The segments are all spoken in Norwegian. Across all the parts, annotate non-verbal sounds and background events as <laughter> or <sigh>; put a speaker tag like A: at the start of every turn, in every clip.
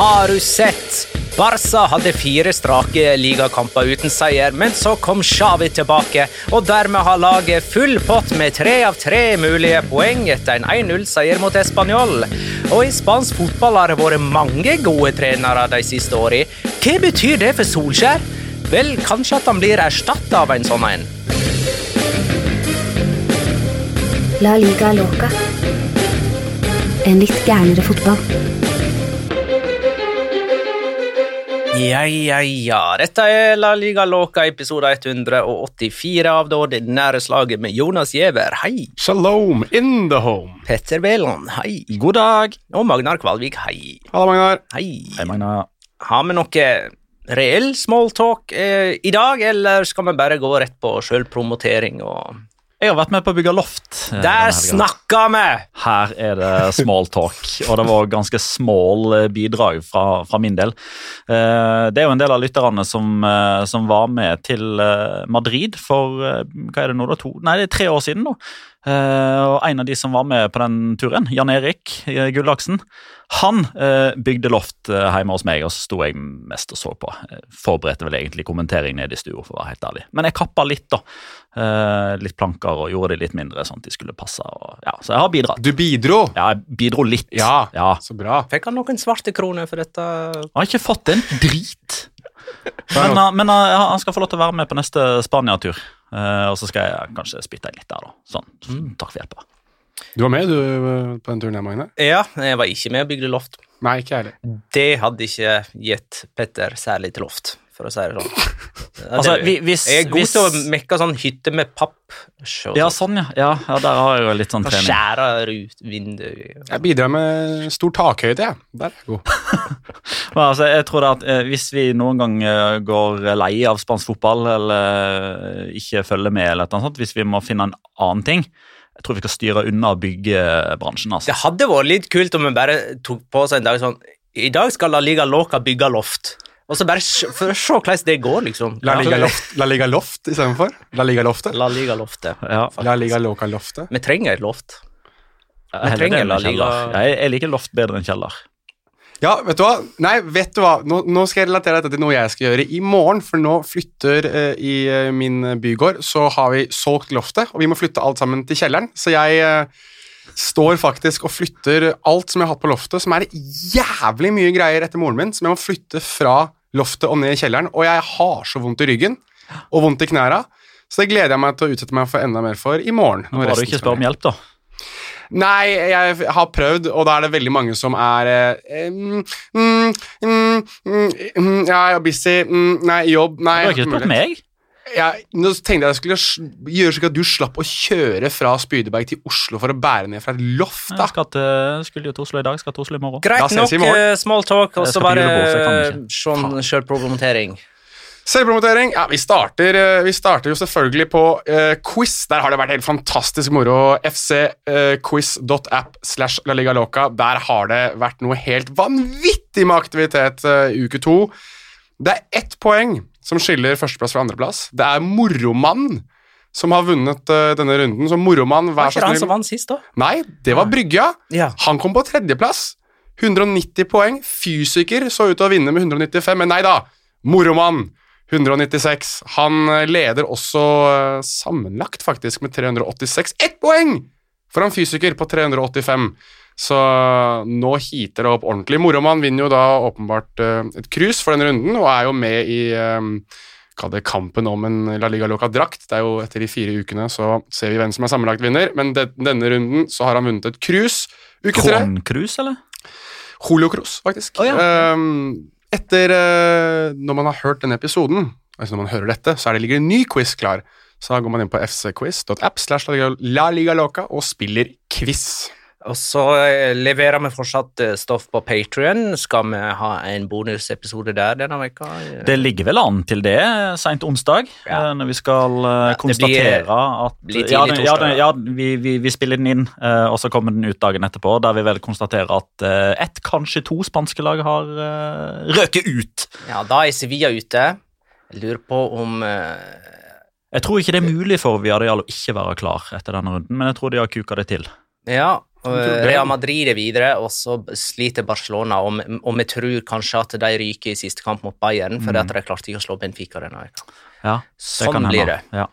A: Har du sett? Barca hadde fire strake ligakamper uten seier, men så kom Xavi tilbake, og dermed har laget full pott med tre av tre mulige poeng etter en 1-0-seier mot Español. Og i spansk fotball har det vært mange gode trenere de siste årene. Hva betyr det for Solskjær? Vel, kanskje at han blir erstatta av en sånn en.
B: La liga loca. En litt gærnere fotball.
A: Ja, ja, ja. Dette er La Liga Loca, episode 184 av det ordinære slaget med Jonas Giæver. Hei.
C: Shalom in the home.
A: Petter Wæland. Hei.
D: God dag!
A: Og Magnar Kvalvik. Hei.
C: Halla, Magnar.
A: Hei.
D: Hei, Magnar.
A: Har vi noe reell smalltalk eh, i dag, eller skal vi bare gå rett på sjølpromotering og
D: Jeg har vært med på å bygge loft. eh,
A: Der snakka vi!
D: Her er det small talk, og det var ganske small eh, bidrag fra, fra min del. Eh, Det er jo en del av lytterne som, som var med til Madrid for hva er det nå da, to? Nei, det er tre år siden. nå. Og En av de som var med på den turen, Jan Erik Gullaksen, han bygde loft hjemme hos meg, og så sto jeg mest og så på. Forberedte vel egentlig kommentering nede i stua, for å være helt ærlig. Men jeg kappa litt, da. Eh, Litt planker og gjorde de litt mindre, sånn at de skulle passe. Og, ja, så jeg har bidratt.
C: Du bidro.
D: Ja, jeg bidro litt.
C: Ja,
D: ja.
C: så bra.
A: Fikk han noen svarte kroner for dette?
D: Jeg har ikke fått en drit. <laughs> Men, uh, men uh, han skal få lov til å være med på neste Spania-tur. Uh, og så skal jeg kanskje spytte inn litt der, da. Sånn. Takk for hjelpa.
C: Du var med du, på den turen, her, Magne?
A: Ja, jeg var ikke med og bygde loft.
C: Nei, ikke heller.
A: Det hadde ikke gitt Petter særlig til loft, for å si det sånn. <laughs> Ja,
D: Altså,
A: det-
D: vi- hvis-
A: jeg er god
D: hvis-
A: til å mekke sånn hytte med papp. Show,
D: Ja, sånn, ja. ja. Ja, Der har jeg jo litt sånn trening.
A: skjære ut vinduet.
C: Jeg bidrar med stor takhøyde, jeg. Der er jeg god. <laughs>
D: Men, altså, jeg tror det at eh, Hvis vi noen gang eh, går lei av spansk fotball eller eh, ikke følger med, eller noe sånt, hvis vi må finne en annen ting Jeg tror vi skal styre unna byggebransjen. altså.
A: Det hadde vært litt kult om vi bare tok på oss en dag sånn I dag skal La Liga Loca bygge loft. Og så bare for å se hvordan det går, liksom.
C: La Liga Loft, La Liga Loft istedenfor. La Liga Loftet.
A: La Liga Loftet.
D: Ja,
C: La Liga Loca Loftet.
A: Vi trenger et loft.
D: Vi
A: trenger La. Liga.
D: Jeg, jeg liker loft bedre enn kjeller.
C: Ja, vet du hva? Nei, vet du hva? Nå, nå skal jeg relatere dette til noe jeg skal gjøre i morgen, for nå flytter eh, i eh, min bygård, så har vi solgt loftet, og vi må flytte alt sammen til kjelleren, så jeg eh, står faktisk og flytter alt som jeg har hatt på loftet, som er jævlig mye greier etter moren min, som jeg må flytte fra loftet og ned i kjelleren, og jeg har så vondt i ryggen og vondt i knæra, så det gleder jeg meg til å utsette meg for enda mer for i morgen. når
D: har du ikke spør om hjelp, da.
C: Nei, jeg har prøvd, og da er det veldig mange som er eh, mm, mm, mm, mm, Ja, jeg er busy. Mm, nei, jobb. Nei.
D: Du har ikke spurt meg.
C: Jeg, nå tenkte jeg jeg skulle gjøre slik at du slapp å kjøre fra Spydeberg til Oslo for å bære ned fra et loft. da.
D: Jeg skal til, skulle jo til Oslo i dag, skal til Oslo i morgen.
A: Greit nok
C: morgen.
A: eh, small talk, og så bare sånn sjølprogrammentering.
C: Selvpromotering. Ja, vi starter, eh, vi starter jo selvfølgelig på uh, quiz. Der har det vært helt fantastisk moro. fcquiz.app slash La Liga Loca. Der har det vært noe helt vanvittig med aktivitet uh, uke to. Det er ett poeng som skiller førsteplass fra andreplass. Det er Moromann som har vunnet uh, denne runden. Så Moromann,
A: Var
C: vær så
A: ikke han som vant sist, da?
C: Nei, det var Brygga.
A: Ja.
C: Han kom på tredjeplass. 190 poeng. Fysiker så ut til å vinne med 195, men nei da. Moromann 196. Han eh, leder også uh, sammenlagt, faktisk, med 386. Ett poeng foran fysiker på 385. Så nå heater det opp ordentlig. Moromann vinner jo da åpenbart eh, et cruise for denne runden, og er jo med i eh, det kampen om en La Liga Loca-drakt. Det er jo Etter de fire ukene så ser vi hvem som er sammenlagt vinner, men de, denne runden så har han vunnet et cruise. Uke tre.
D: Korncruise, eller?
C: Holokrus, faktisk.
D: Oh, ja.
C: um, etter uh, Når man har hørt denne episoden, altså når man hører dette, så er det ligger en ny quiz klar. Så da går man inn på fcquiz.app slash La Liga Loca og spiller quiz.
A: Og så eh, leverer vi fortsatt eh, stoff på Patrion. Skal vi ha en bonusepisode der denne veka?
D: Det ligger vel an til det seint onsdag,
A: Ja.
D: eh, når vi skal eh,
A: Ja,
D: konstatere
A: blir-
D: at
A: blir
D: ja, den- ja, den- ja, vi, vi, vi spiller den inn, eh, og så kommer den ut dagen etterpå, der vi vel konstaterer at eh, ett, kanskje to spanske lag har røket ut.
A: Ja, da er Sevilla ute. Jeg lurer på om eh,
D: Jeg tror ikke det er mulig for Viadial å ikke være klar etter denne runden, men jeg tror de har kuka det til.
A: Ja. Og. Real Madrid er videre, og så sliter Barcelona. Og, vi- tror kanskje at de ryker i siste kamp mot Bayern, fordi at de klarte ikke å slå Benfica denne uka.
D: Ja, Mm.
A: Sånn blir det.
D: Ja.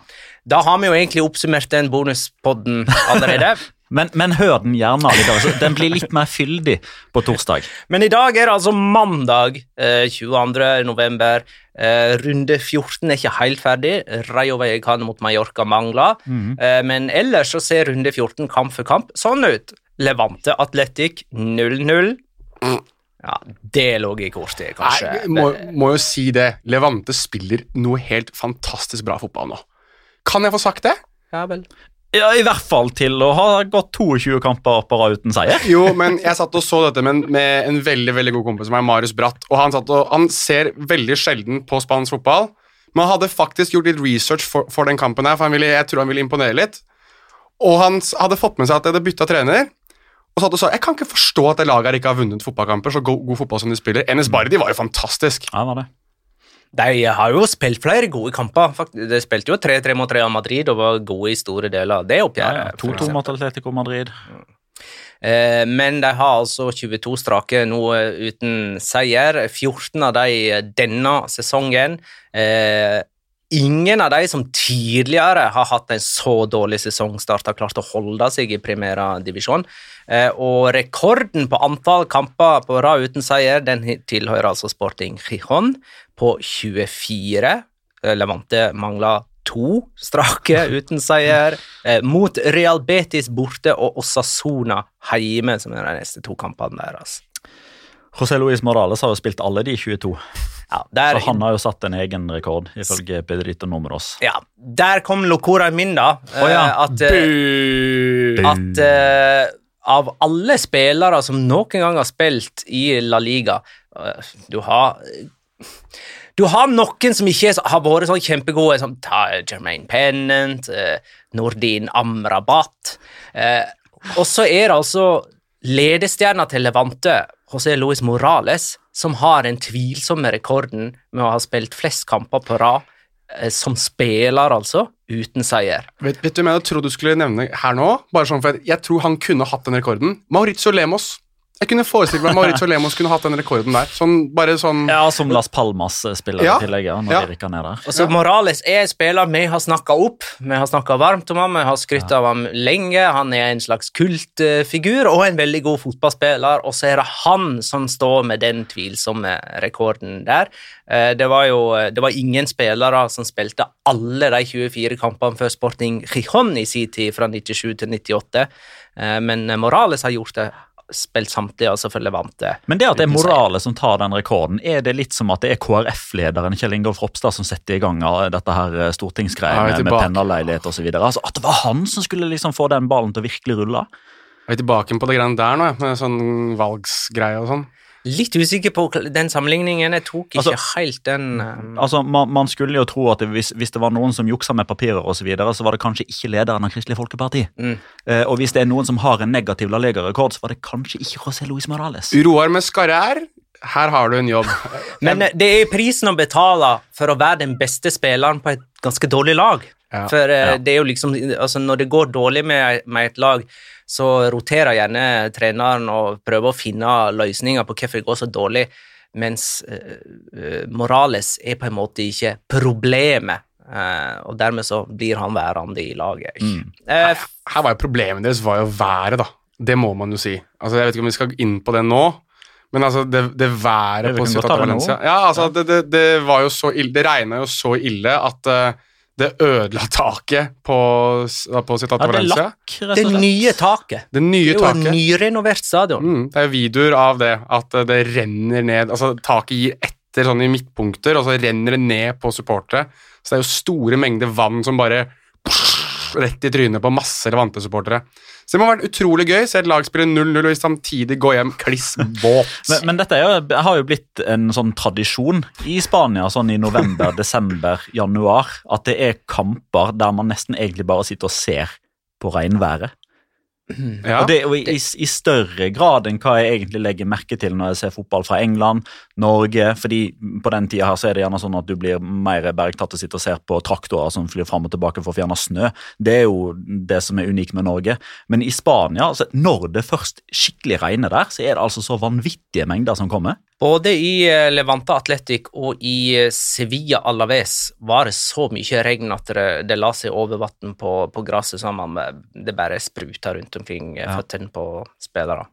A: Da har vi jo egentlig oppsummert den bonuspodden allerede. <laughs>
D: Men, men hør den gjerne altså. Den blir litt mer fyldig på torsdag.
A: Men i dag er det altså mandag eh, 22. november. Eh, runde 14 er ikke helt ferdig. Rayo Vallecano mot Mallorca mangler. eh, men ellers så ser runde 14 kamp for kamp sånn ut. Levante Atletic 0-0. Ja, det lå i kortet, kanskje.
C: Nei, må, må jo si det. Levante spiller noe helt fantastisk bra fotball nå. Kan jeg få sagt det?
A: Ja vel.
D: Ja, I hvert fall til å ha gått 22 kamper på rad uten seier.
C: Jo, men jeg satt og så dette med, med en veldig veldig god kompis som er Marius Bratt, og han, satt og, han ser veldig sjelden på spansk fotball, men han hadde faktisk gjort litt research for, for den kampen her, for han ville, jeg tror han ville imponere litt. Og han hadde fått med seg at de hadde bytta trener, og satt og sa jeg kan ikke forstå at det laget her ikke har vunnet fotballkamper, så god, god fotball som de spiller. Enes Bardi var jo fantastisk.
D: Ja, var det.
A: De har jo spilt flere gode kamper. De spilte jo 3-3 mot Real Madrid og var gode i store deler av det oppgjøret.
D: ja.
A: for
D: 2-2
A: eksempel.
D: mot Atletico Madrid.
A: Eh, men de har altså 22 strake nå eh, uten seier. 14 av de denne sesongen. Eh, ingen av de som tidligere har hatt en så dårlig sesongstart, har klart å holde seg i Primera divisjon. Eh, og rekorden på antall kamper på rad uten seier, den tilhører altså Sporting Gijon på 24. Eh, Levante mangler to strake <laughs> uten seier. Eh, mot Real Betis borte og Osasona hjemme, som er de neste to kampene deres.
D: José Luis Morales har jo spilt alle de 22,
A: Ja, der,
D: så han har jo satt en egen rekord, ifølge Pedrito Números.
A: ja, der kom locoraen min, da.
D: Oh, ja.
A: At, at av alle spillere som noen gang har spilt i La Liga eh, Du har du har noen som ikke har vært sånn kjempegode, som Jermaine Pennant, eh, Nordin Amrabat. Eh, og så er det altså ledestjerna til Levante, José Luis Morales, som har den tvilsomme rekorden med å ha spilt flest kamper på rad som spiller, altså, uten seier.
C: Vet, vet du hvem jeg trodde du skulle nevne her nå? Bare sånn for Jeg tror han kunne hatt den rekorden. Maurizio Lemos. Jeg kunne forestilt meg Maurizio <laughs> Lemos kunne hatt den rekorden der. Sånn, bare sånn
D: Ja, som Las Palmas-spiller
C: Ja.
D: i tillegg, ja, når
C: Ja.
D: de rykka ned der.
A: Altså, Morales er en spiller vi har snakka opp, vi har snakka varmt om ham, vi har skrytt av ham lenge. Han er en slags kultfigur og en veldig god fotballspiller, og så er det han som står med den tvilsomme rekorden der. Eh, Det var jo det var ingen spillere som spilte alle de 24 kampene før Sporting Gijon i sin tid, fra 97 til 98, Eh, men Morales har gjort det, spilt samtlige, selvfølgelig vant det
D: Men det at det er
A: Uten.
D: Morales som tar den rekorden, er det litt som at det er KrF-lederen Kjell Ingolf Ropstad som setter i gang dette her eh, stortingsgreiene med pennerleilighet osv.? Altså, at det var han som skulle liksom få den ballen til å virkelig rulle?
C: Jeg er tilbake på det greiene der nå, med sånn valgsgreie og sånn.
A: Litt usikker på den sammenligningen. Jeg tok ikke
D: Altså-
A: helt den um...
D: Altså, man, man skulle jo tro at det, hvis, hvis det var noen som juksa med papirer osv., så, videre, så var det kanskje ikke lederen av Kristelig Folkeparti.
A: Mm.
D: Eh, og hvis det er noen som har en negativ La så var det kanskje ikke José Luis Morales.
C: Roar med skarre er Her har du en jobb. <laughs>
A: Men eh, det er prisen å betale for å være den beste spilleren på et ganske dårlig lag.
C: Ja,
A: For eh,
D: ja.
A: det er jo liksom altså Når det går dårlig med, med et lag, så roterer gjerne treneren og prøver å finne løsninger på hvorfor det går så dårlig, mens eh, Morales er på en måte ikke problemet. Uh, og dermed så blir han værende i laget.
D: Mm.
A: Eh,
C: Her var jo Problemet deres var jo været, da. Det må man jo si. Altså, Jeg vet ikke om vi skal inn på det nå, men altså, det, det været på Ciudad. Valencia Ja, altså, det, det, det var jo så ille Det regna jo så ille at eh, det ødela taket på, på
D: Ja, det er lakk, rett
A: det
D: og slett.
A: nye taket.
C: Det
A: Det er jo et
C: taket.
A: nyrenovert stadion.
C: Mm, det er jo videoer av det, at eh, det renner ned Altså, taket gir etter sånn i midtpunkter, og så renner det ned på supportere. Så det er jo store mengder vann som bare rett i trynet på masse relevante supportere. Så det må ha vært utrolig gøy. Se et lag spille 0-0 og samtidig gå hjem kliss våt. <laughs>
D: Men, men dette er jo, har jo blitt en sånn tradisjon i Spania sånn i november, <laughs> desember, januar, at det er kamper der man nesten egentlig bare sitter og ser på regnværet.
C: Ja.
D: Og det jo i, i større grad enn hva jeg egentlig legger merke til når jeg ser fotball fra England, Norge, fordi på den tida her så er det gjerne sånn at du blir mer bergtatt og sitter og ser på traktorer som flyr fram og tilbake for å fjerne snø. Det er jo det som er unikt med Norge. Men i Spania, altså, når det først skikkelig regner der, så er det altså så vanvittige mengder som kommer.
A: Både i eh, Levante Athletic og i eh, Sevilla Alaves var det så mye regn at det, det la seg over vann på, på gresset, så man, det bare spruta rundt omkring eh,
D: Ja.
A: føttene på spillere.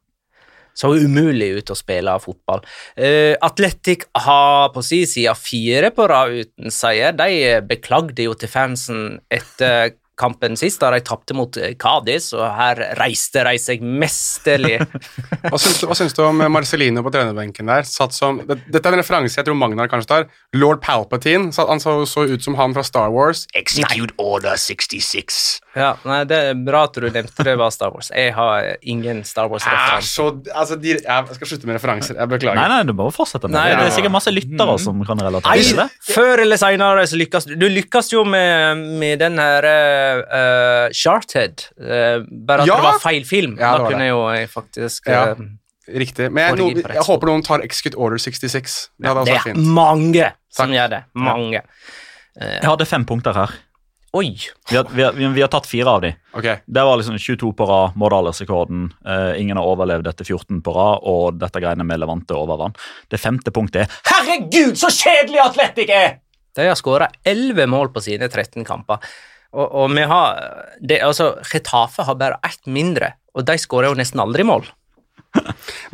A: Så umulig ut å spille fotball. Uh, Atletic har på sin side fire på rad uten seier. De beklagde jo til fansen etter kampen sist, da de tapte mot eh, Cádiz, og her reiste de seg mesterlig. <laughs>
C: Hva syns, du, hva syns du om Marcelino på trenerbenken der? Satt som, det, dette er en referanse jeg tror Magnar kanskje tar. Lord Palpatine. Satt, han så, så ut som han fra Star Wars. Execute Order 66.
A: Ja, nei, Det er bra at du nevnte det var Star Wars. Jeg har ingen Star
C: Er
A: Wars-referanse.
C: så, altså, de, jeg skal slutte med referanser. Jeg beklager.
D: Nei, nei, du må fortsette med
A: Nei,
D: det. Det er sikkert masse lyttere som kan relatere til det.
A: før eller senere så lykkes du. Du lykkes jo med, med den her uh, Charted, Uh, bare at
C: Ja!
A: det var feil film.
C: Ja,
A: da kunne
C: det.
A: jeg jo jeg faktisk
C: Ja.
A: eh,
C: Riktig. Men jeg,
A: Får det
C: no,
A: inn på rett
C: jeg håper noen tar Execute Order 66. Det
A: Det er
C: fint.
A: mange som gjør det. Mange.
D: Jeg hadde fem punkter her.
A: Oi!
D: Vi har, vi har, vi har tatt fire av de.
C: Okay.
D: Det var liksom 22 på rad, Morales-rekorden. Uh, ingen har overlevd etter 14 på rad, og dette greiene med Levante overvann. Det femte punktet er Herregud, så kjedelig Atletic er!
A: De har skåra 11 mål på sine 13 kamper. Og, og vi har det, altså, Retafe har bare ett mindre, og de skårer jo nesten aldri mål. <laughs>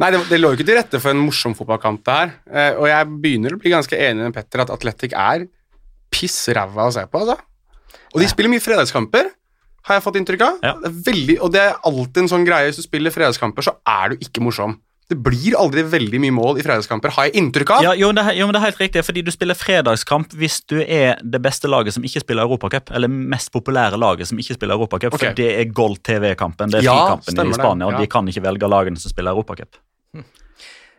C: Nei, det, det lå jo ikke til rette for en morsom fotballkamp, det her. Uh, og jeg begynner å bli ganske enig med Petter at Atletic er piss ræva å se på, altså. Og de spiller mye fredagskamper, har jeg fått inntrykk av.
D: Ja.
C: Det veldig, og det er alltid en sånn greie hvis du spiller fredagskamper, så er du ikke morsom. Det blir aldri veldig mye mål i fredagskamper, har jeg inntrykk av.
D: Ja, jo, det, er- jo, men det er helt riktig, fordi du spiller fredagskamp hvis du er det beste laget som ikke spiller Europacup, eller mest populære laget som ikke spiller Europacup,
C: okay.
D: for det er Gold TV-kampen, det er
C: Ja,
D: frikampen i Spania, og
C: ja.
D: de kan ikke velge lagene som spiller Europacup.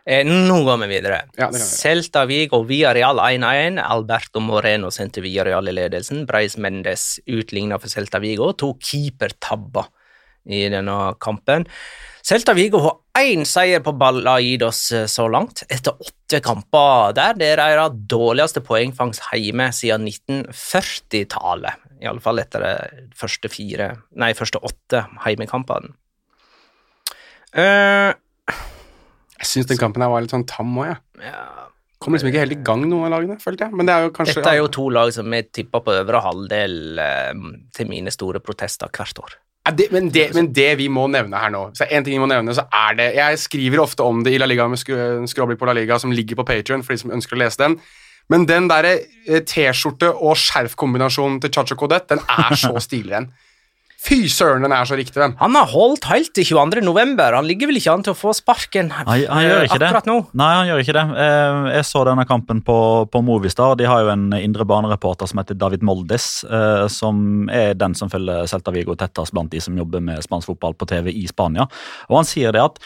A: Eh, nå går vi videre.
C: Ja, vi.
A: Celta Vigo via Real 1-1. Alberto Moreno sendte Real i ledelsen. Breis Mendes utligna for Celta Vigo. To keepertabber i denne kampen. Celta Vigo har én seier på Balaidos eh, så langt, etter åtte kamper der. Det er deres dårligste poengfangst hjemme siden 1940-tallet. Iallfall etter de første fire Nei, første åtte hjemmekampene. Eh,
C: Jeg syns den kampen her var litt sånn tam òg, jeg.
A: Ja.
C: Kommer liksom ikke helt i gang, noen av lagene, følte jeg. Men det er jo kanskje
A: Dette er jo to lag som jeg tipper på øvre halvdel eh, til mine store protester hvert år.
C: Ja, det, men, det, men det vi må nevne her nå Så en ting vi må nevne, så er det Jeg skriver ofte om det i La Liga med skråblikk på La Liga, som ligger på Patreon for de som ønsker å lese den. Men den derre eh, T-skjorte- og skjerfkombinasjonen til Chacho Codet, den er så <laughs> stilig, den. Fy søren, den er så riktig, den.
A: Han har holdt helt til 22. november. Han ligger vel ikke an til å få sparken
D: Han, han gjør ikke
A: akkurat det. nå?
D: Nei, han gjør ikke det. Eh, Jeg så denne kampen på, på Movistar. De har jo en indre banereporter som heter David Moldes, eh, som er den som følger Celta Vigo tettest blant de som jobber med spansk fotball på TV i Spania. Og han sier det at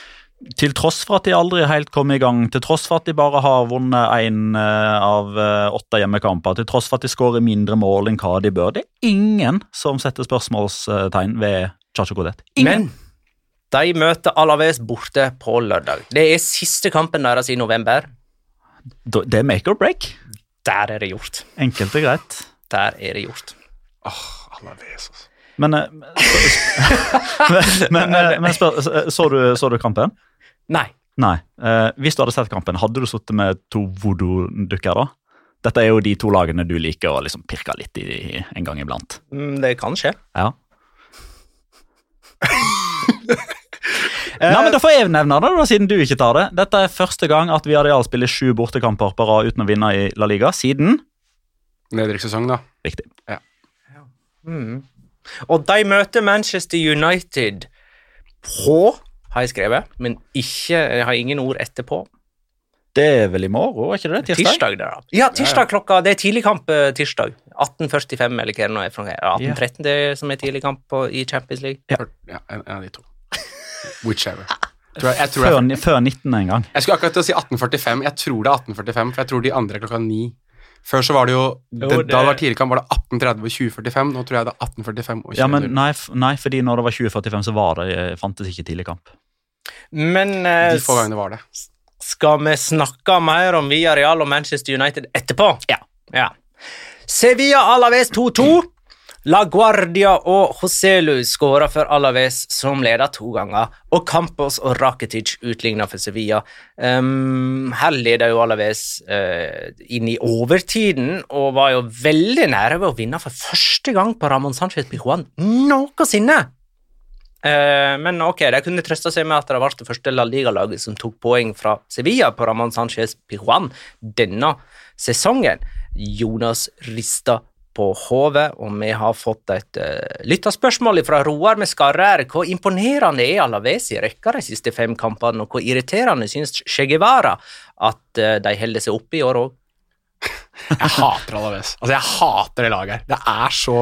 D: til tross for at de aldri helt kom i gang, til tross for at de bare har vunnet én av eh, åtte hjemmekamper, til tross for at de skårer mindre mål enn hva de bør, det er ingen som setter spørsmålstegn ved Chacho Codet. Ingen.
A: Men de møter Alaves borte på lørdag. Det er siste kampen deres i november.
D: Det er make or break.
A: Der er det gjort.
D: Enkelt og greit.
A: Der er det gjort.
C: Åh, Alaves, altså.
D: Men, eh, så, men, men, men spør, så, du, så du kampen?
A: Nei.
D: Nei. Eh, hvis du hadde sett kampen, hadde du sittet med to voodoo-dukker da? Dette er jo de to lagene du liker å liksom pirke litt i en gang iblant.
A: Mm, Det kan skje.
D: Ja. <laughs> Nei, men Da får jeg nevne det, da, siden du ikke tar det. Dette er første gang at Viareal spiller sju bortekamper på rad uten å vinne i La Liga siden
C: Nedrykkssesong, da.
D: Riktig. Ja.
A: Mm. Og de møter Manchester United på, har jeg skrevet, men ikke, jeg har ingen ord etterpå.
D: Det er vel i morgen, er ikke det? Tirsdag?
A: Tirsdag, det da. Ja, tirsdag klokka Det er tidligkamp eh, tirsdag. 18.45 eller hva det nå er. fra 18.13 det er som er tidligkamp på- i Champions League.
D: Ja.
C: Ja, en, av de to. Whichever. <laughs> Tror jeg, jeg, tror
D: Før,
C: jeg,
D: før 19 en gang.
C: jeg skulle akkurat til å si 1845. Jeg tror det er 1845, for jeg tror de andre er klokka ni. Før så var det jo, det,
A: det-
C: Da det var tidligkamp, var det 1830 og 2045. Nå tror jeg det er 1845 og 2045.
D: Ja, men nei, nei, fordi når det var 2045, så var det, eh, fantes ikke tidligkamp.
A: Men eh,
C: De få gangene var det.
A: skal vi snakke mer om Via Real og Manchester United etterpå?
D: Ja.
A: ja. Sevilla Alaves 2-2. La Guardia og Joselu skåra for Alaves, som leda to ganger, og Campos og Rakitic utligna for Sevilla. Um, her leda jo Alaves uh, inn i overtiden og var jo veldig nære ved å vinne for første gang på Ramón Sánchez Pijuan noensinne. Uh, men ok, de kunne trøste seg med at det ble det første La Liga-laget som tok poeng fra Sevilla på Ramón Sánchez Pijuan denne sesongen. Jonas rista på hodet, og vi har fått et uh, lytterspørsmål fra Roar med skarre-r. Hvor imponerende er Alaves i rekka de siste fem kampene, og hvor irriterende syns Che Guevara at uh, de holder seg oppe i år òg?
C: Jeg hater Alaves. Altså, jeg hater det laget her. Det er så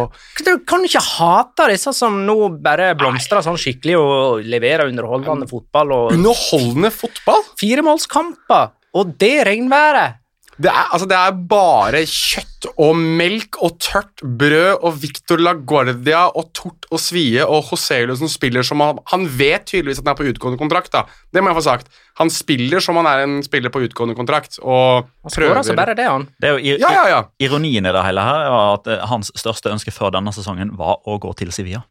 A: Du kan ikke hate disse som nå bare blomstrer sånn skikkelig og leverer underholdende fotball og
C: Underholdende fotball!
A: firemålskamper, og det regnværet.
C: Det er, altså, det er bare kjøtt og melk og tørt brød og Victor LaGuardia og Tort og Svie og Joselu som spiller som han Han vet tydeligvis at han er på utgående kontrakt, da. Det må jeg få sagt. Han spiller som han er en spiller på utgående kontrakt, og
A: Han skårer altså bare det, han.
D: Det er jo ir
C: Ja, ja, ja.
D: Ironien i det hele her er at eh, hans største ønske før denne sesongen var å gå til Sevilla.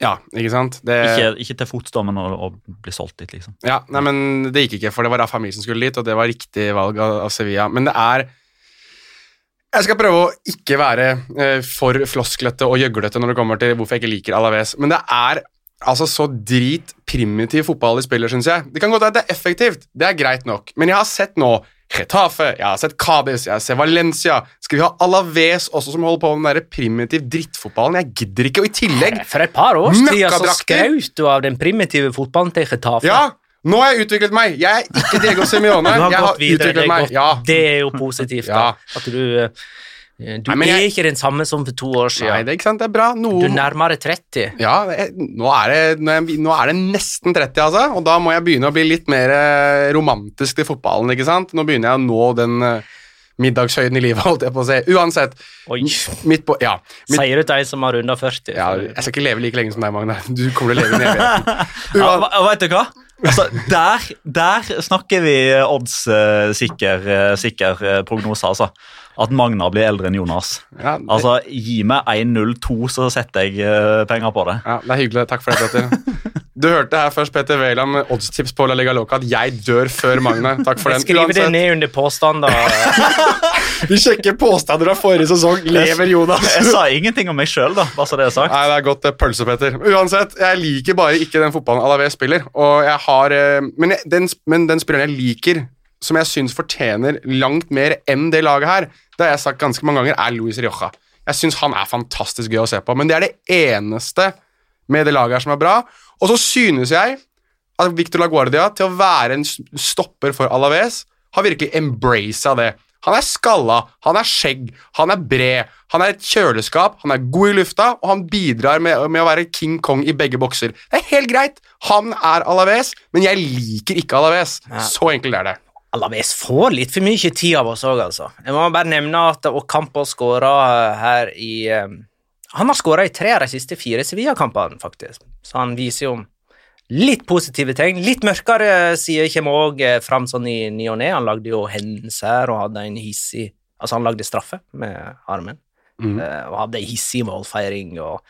C: Ja, ikke sant? Det,
D: Ikke, ikke til fots, da, men å, å bli solgt dit, liksom.
C: ja, nei, men det gikk ikke, for det var da familien som skulle dit, og det var riktig valg av, av Sevilla. Men det er Jeg skal prøve å ikke være eh, for flosklete og gjøglete når det kommer til hvorfor jeg ikke liker Alaves, men det er altså så drit primitiv fotball de spiller, syns jeg. Det kan godt være at det er effektivt, det er greit nok, men jeg har sett nå Getafe, jeg har sett Cádiz, jeg sett Valencia Skal vi ha Alaves også som holder på med den der primitiv drittfotballen? Jeg gidder ikke, og i tillegg <laughs>
A: For et par års tid så skraut du av den primitive fotballen til Getafe.
C: Ja, nå har jeg utviklet meg. Jeg er ikke Diego <laughs>
A: har
C: jeg har utviklet meg. Ja.
A: det er jo positivt, da. At du eh, Du
C: Nei, jeg,
A: er ikke den samme som for to år siden.
C: Nei, det er ikke sant, det er bra.
A: Du
C: Noe
A: er nærmere 30.
C: Ja, jeg, nå, er det, nå, er jeg, nå er det nesten 30, altså, og da må jeg begynne å bli litt mer eh, romantisk til fotballen, ikke sant? Nå begynner jeg å nå den eh, middagshøyden i livet, <laughs> holdt jeg på å si. Uansett,
A: Oi.
C: midt på Ja. Midt,
A: Sier du til ei som har runda 40?
C: ja jeg skal ikke leve like lenge som deg, Magne. Du kommer til å leve i evigheten. <laughs>
D: Ja, vet du hva? Altså, der, der snakker vi odds-sikker sikker eh, prognose, altså. At Magna blir eldre enn Jonas.
C: Ja, det,
D: Altså, Gi meg 1-0-2, så setter jeg eh, penger på det.
C: ja, det er hyggelig. Takk for det, Petter. <laughs> Du hørte her først Petter Wæland med oddstips på La Liga Loca at jeg dør før Magne. Takk for den.
A: Skriv det ned under påstand, da. <laughs>
C: vi sjekker påstander av forrige sesong. Lever Jonas?
D: Jeg sa ingenting om meg sjøl, da. Bare så det er sagt.
C: Nei, det er godt pølse, Petter. Uansett, jeg liker bare ikke den fotballen Alavé spiller. Og jeg har, eh, men, jeg, den, men den spilleren jeg liker, som jeg syns fortjener langt mer enn det laget her, det har jeg sagt ganske mange ganger, er Luis Rioja. Jeg syns han er fantastisk gøy å se på, men det er det eneste med det laget her som er bra. Og så synes jeg at Victor Laguardia, til å være en stopper for Alaves, har virkelig embracet det. Han er skalla, han er skjegg, han er bred, han er et kjøleskap, han er god i lufta, og han bidrar med, med å være King Kong i begge bokser. Det er helt greit. Han er Alaves, men jeg liker ikke Alaves. Så enkelt er det.
A: Alaves får litt for mye tid av oss òg, altså. Jeg må bare nevne at Ocampo skåra her i eh, Han har skåra i tre av de siste fire Sevilla-kampene, faktisk. Så han viser jo litt positive tegn. Litt mørkere sider kommer òg fram sånn i ny og ne. Han lagde jo hands her og hadde en hissig Altså, han lagde straffe med armen. mm. og hadde ei hissig målfeiring og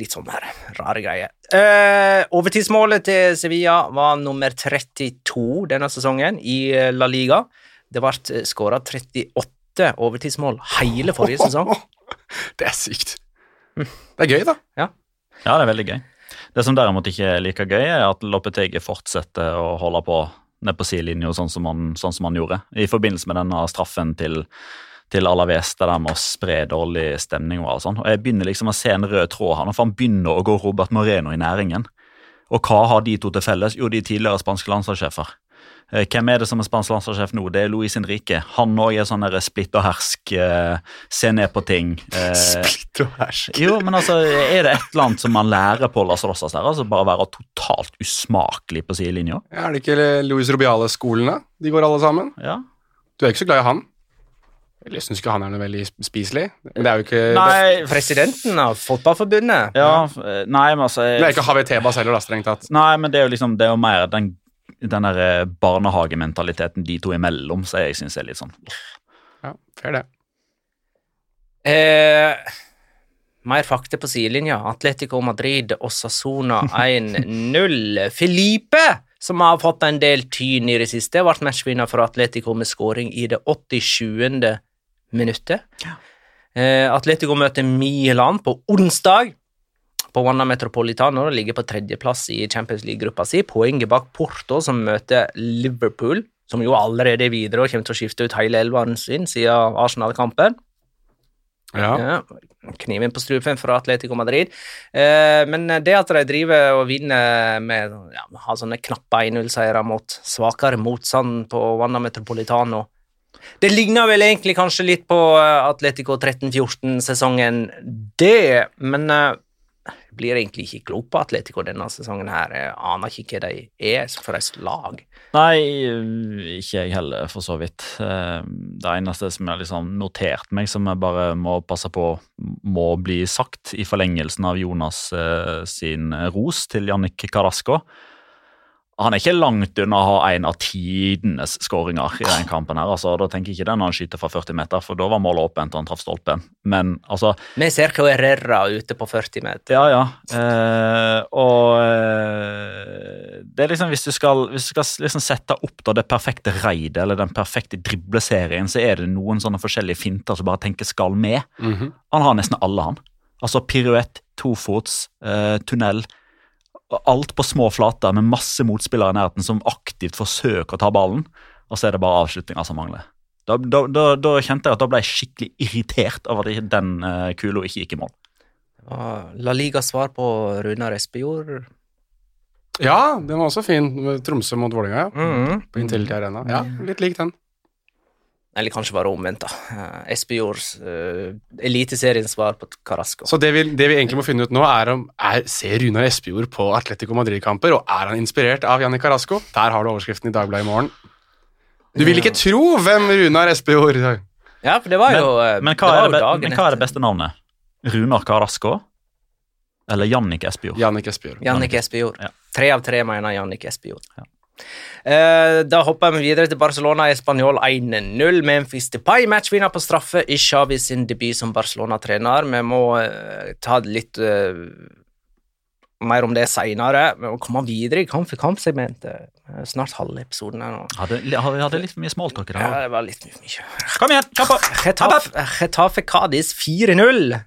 A: litt sånn her rare greier. Uh, overtidsmålet til Sevilla var nummer 32 denne sesongen i eh, La Liga. Det ble skåra 38 overtidsmål hele forrige sesong. <laughs>
C: Det er sykt. Det er gøy, da.
D: Ja, det er veldig gøy. Det som derimot ikke er like gøy, er at Lopetegi fortsetter å holde på ned på sidelinja, sånn, som sånn som han gjorde. I forbindelse med denne straffen til, til Alaves, det der med å spre dårlig stemning og alt sånt. Og jeg begynner liksom å se en rød tråd her, for han begynner å gå Robert Moreno i næringen. Og hva har de to til felles? Jo, de er tidligere spanske landslagssjefer. Eh, Hvem er det som er spansk landslagssjef nå? Det er Luis Henrique. Han òg er sånn splitt og hersk, eh, se ned på ting. eh,
C: Splitt og hersk.
D: jo, men altså, er det et eller annet som man lærer på Las Rosas der? Altså bare være totalt usmakelig på sidelinja?
C: Ja, Er det ikke Luis Rubiales-skolen, da? De går alle sammen?
D: Ja.
C: Du er ikke så glad i han? Eller Jeg syns ikke han er noe veldig spiselig. Men det er jo ikke
D: Nei,
A: Presidenten av Fotballforbundet.
D: ja, eh, nei, men altså
C: Det er ikke Havi Tebas heller, da, strengt tatt.
D: Nei, men det er jo liksom, det er jo mer den, den der eh, barnehagementaliteten de to imellom, så jeg syns er litt sånn
C: Ja, fair det.
A: Eh, mer fakta på sidelinja. Atletico Madrid og Sassona 1-0. <laughs> Felipe, som har fått en del tyn i det siste, ble matchvinner for Atletico med skåring i det 87. minuttet. Ja. Atletico møter Milan på onsdag på Wanda Metropolitano og ligger på tredjeplass i Champions League-gruppa si. Poenget bak Porto, som møter Liverpool, som jo allerede er videre og kommer til å skifte ut hele elveren sin siden Arsenal-kampen.
C: Ja.
A: Ja, kniven på strupen fra Atletico Madrid. Eh, men det at de driver og vinner med ja, har sånne knappe 1-0-seiere mot svakere motstand på Wanda Metropolitano Det ligner vel egentlig kanskje litt på eh, Atletico 13-14-sesongen, det, men eh, jeg blir egentlig ikke klok på Atletico denne sesongen her. Jeg aner ikke hva de er for et lag.
D: Nei, ikke jeg heller, for så vidt. Eh, Det eneste som jeg har liksom notert meg, som jeg bare må passe på må bli sagt i forlengelsen av Jonas sin ros til Jannik Carasco Han er ikke langt unna å ha en av tidenes skåringer i den kampen. her, altså, Da tenker jeg ikke det når han skyter fra 40 meter, for da var målet åpent og han traff stolpen. Men altså
A: Vi ser Herrera ute på 40 meter.
D: ja, ja. Eh, og eh, det er liksom Hvis du skal, hvis du skal liksom sette opp da det perfekte raidet eller den perfekte dribleserien, så er det noen sånne forskjellige finter som bare tenker skal med.
C: Mhm.
D: Han har nesten alle, han. Altså piruett, tofots, eh, tunnel. Alt på små flater med masse motspillere i nærheten som aktivt forsøker å ta ballen, og så er det bare avslutninga som mangler. Da, da, da, da kjente jeg at da ble jeg skikkelig irritert over at den uh, kula ikke gikk i mål.
A: La Ligas svar på Runar Espejord.
C: Ja, den var også fin. med Tromsø mot Vålerenga, ja.
A: Mm.
C: På Intility Arena. Ja, litt lik den.
A: Eller kanskje bare omvendt, da. Eh, Espejords uh, eliteseriens svar på Carasco.
C: Så det vi, det vi egentlig må finne ut nå, er om er, ser Runar Espejord på Atletico Madrid-kamper, og er han inspirert av Janni Carasco? Der har du overskriften i Dagbladet i morgen. Du vil ikke tro hvem Runar Espejord
A: Ja, for det var jo Men,
D: Men hva,
A: det var
D: er det,
A: jo dagen
D: men hva er det beste navnet? Runar Carasco? Eller Jannik Espejord?
C: Jannik Espejord.
A: Jannik Espejord.
D: Ja.
A: Tre av tre mener Jannik Espejord. Eh, da hopper vi videre til Barcelona Espanol 1-0. Memphis Depay matchvinner på straffe i Xavi sin debut som Barcelona-trener. Vi må eh, ta litt uh, Mer om det seinere. må komme videre i kamp for kamp-segmentet. Eh, Snart halve episoden her nå.
D: Hadde, hadde, hadde litt for mye smalltalk i
A: Ja, det var litt mye.
D: Kom igjen, kjapp opp!
A: Getafe Cadiz 4-0.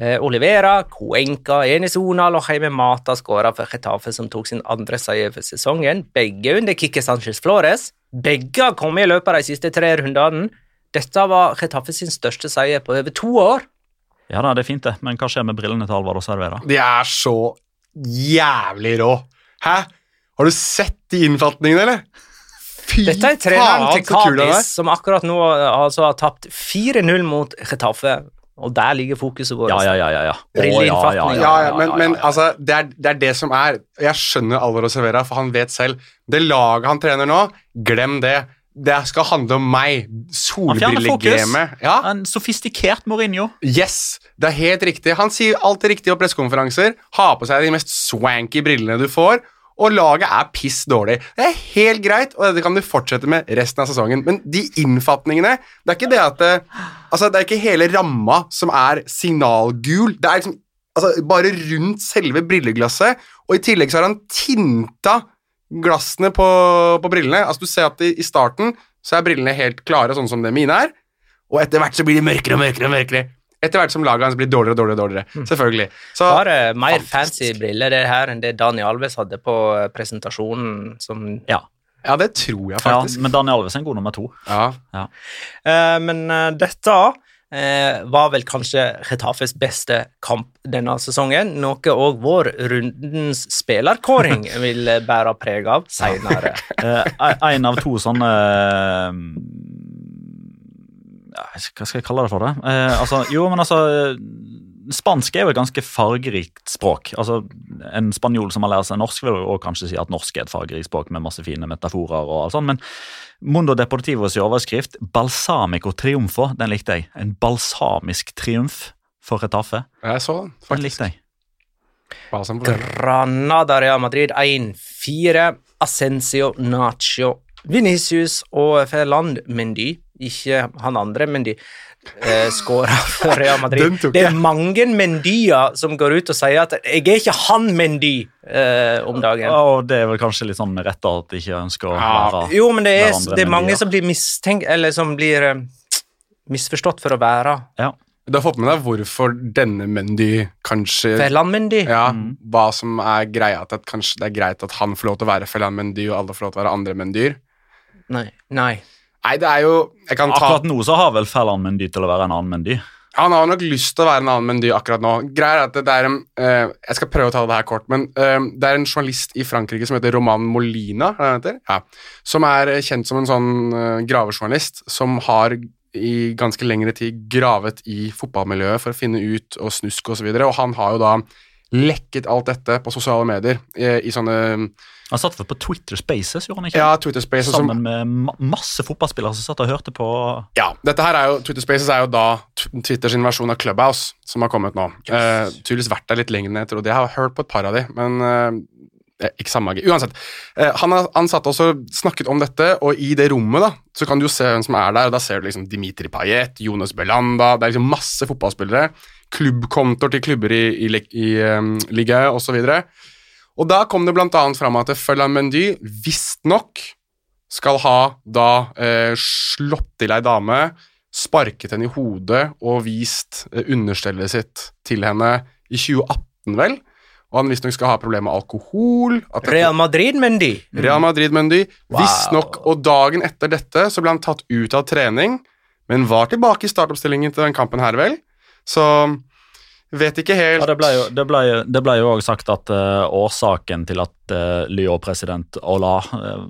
A: Eh, Olivera, Cuenca, Enis Onal og Jaime Mata skåra for Getafe, som tok sin andre seier for sesongen. Begge under Kikki Sanchez Flores. Begge har kommet i løpet av de siste tre rundene. Dette var Getafe sin største seier på over to år.
D: Ja da, det er fint, det. Men hva skjer med brillene til Alvaro Servera?
C: De er så jævlig rå. Hæ? Har du sett de innfatningene, eller? Fy
A: Dette er treneren til. Cádiz, som akkurat nå eh, altså, har tapt 4-0 mot Getafe. Og der ligger fokuset vårt.
D: Ja, ja, ja. ja, ja.
A: Brilleinnfatning.
C: Ja, ja, men, men altså, det er, det er det som er Jeg skjønner Alvaro Severa, for han vet selv. Det laget han trener nå, glem det. Det skal handle om meg.
D: Han fjerner fokus.
C: Solbrillegamet. Ja,
D: En sofistikert Mourinho.
C: yes, det er helt riktig. Han sier alt det riktige på pressekonferanser. Har på seg de mest swanky brillene du får. Og laget er piss dårlig. Det er helt greit, og dette kan du fortsette med resten av sesongen. Men de innfatningene Det er ikke det at det, Altså, det er ikke hele ramma som er signalgul. Det er liksom altså, bare rundt selve brilleglasset, og i tillegg så har han tinta glassene på, på brillene. Altså, du ser at i, i starten så er brillene helt klare, sånn som det mine er, og etter hvert så blir de mørkere og mørkere og mørkere. Etter hvert som laget hans blir dårligere og dårligere. dårligere. Selvfølgelig. Så,
A: Bare mer
C: Fantastisk.
A: fancy briller det her enn det Daniel Alves hadde på eh, presentasjonen. Som,
D: Ja.
C: ja, det tror jeg
D: ja
C: faktisk.
D: men Daniel Alves er en god nummer to.
C: Ja.
A: Eh, men eh, dette eh, var vel kanskje Getafes beste kamp denne sesongen. Noe òg vår rundens spillerkåring <laughs> vil eh, bære preg av seinere.
D: Eh, en av to sånne eh, ja, Hva skal jeg kalle det for det? Eh, altså, jo, men altså Spansk er jo et ganske fargerikt språk. Altså, En spanjol som har lært seg norsk, vil jo kanskje si at norsk er et fargerikt språk med masse fine metaforer. og alt sånt, Men Mundo Deportivos overskrift 'Balsamico triumfo' den likte jeg. En balsamisk triumf for Retafe.
C: Jeg så den, faktisk.
D: Den likte jeg.
C: Det.
A: Granada Real Madrid 1-4. Ascencio, Nacho, Venicius og Ferland Mendy. Ikke han andre Mendy. Eh, Skåra <laughs> for Real Madrid. Det er mange Mendyer som går ut og sier at 'jeg er ikke han Mendy' eh, om dagen.
D: Og det er vel kanskje litt sånn med rette at de ikke ønsker å
C: Ja,
D: være
A: Jo, men det er, det er mange som blir mistenkt Eller som blir eh, misforstått for å være
D: Ja.
C: Du har fått med deg hvorfor denne Mendy kanskje
A: Ferland Mendy.
C: Ja, hva som er greia at, at kanskje det er greit at han får lov til å være Felan Mendy, og alle får lov til å være andre Mendyr.
A: Nei. Nei.
C: Nei, det er jo Jeg kan ta
D: Akkurat nå så har vel Fellan Mendy til å være en annen Mendy.
C: Han har nok lyst til å være en annen Mendy akkurat nå. Greier er at det er en uh, Jeg skal prøve å ta det her kort, men uh, det er en journalist i Frankrike som heter Roman Molina, er heter? Ja. som er eh, kjent som en sånn uh, gravejournalist som har i ganske lengre tid gravet i fotballmiljøet for å finne ut og snusk osv., og, så videre, og han har jo da lekket alt dette på sosiale medier i, i sånne
D: Han satt vel på Twitter Spaces, gjorde han ikke?
C: ja, Twitter Spaces som
D: Sammen med ma masse fotballspillere som satt og hørte på.
C: Ja, dette her er jo, Twitter Spaces er jo da Twitters versjon av Clubhouse, som har kommet nå. Eh, tydeligvis vært der litt lenger enn jeg trodde. Jeg har hørt på et par av de, men eh, ikke samme. Uansett. Eh, han, har, han satt også og snakket om dette, og i det rommet da, så kan du jo se hvem som er der. og Da ser du liksom Dimitri Payet, Jonas Belanda, det er liksom masse fotballspillere. Klubbkontoer til klubber i, i, i um, ligaen osv. Og da kom det annet fram at Følland Mendy visstnok skal ha da eh, slått til ei dame, sparket henne i hodet og vist eh, understellet sitt til henne i 2018, vel? Og han visstnok skal ha problemer med alkohol.
A: Real Madrid Mendy.
C: Real Madrid Mendy.
A: Wow.
C: Visstnok, og dagen etter dette så ble han tatt ut av trening, men var tilbake i startoppstillingen til den kampen her, vel? Så vet ikke helt
D: Ja, det ble jo, det ble, det ble jo også sagt at uh, årsaken til at uh, Lyon-president Ola uh,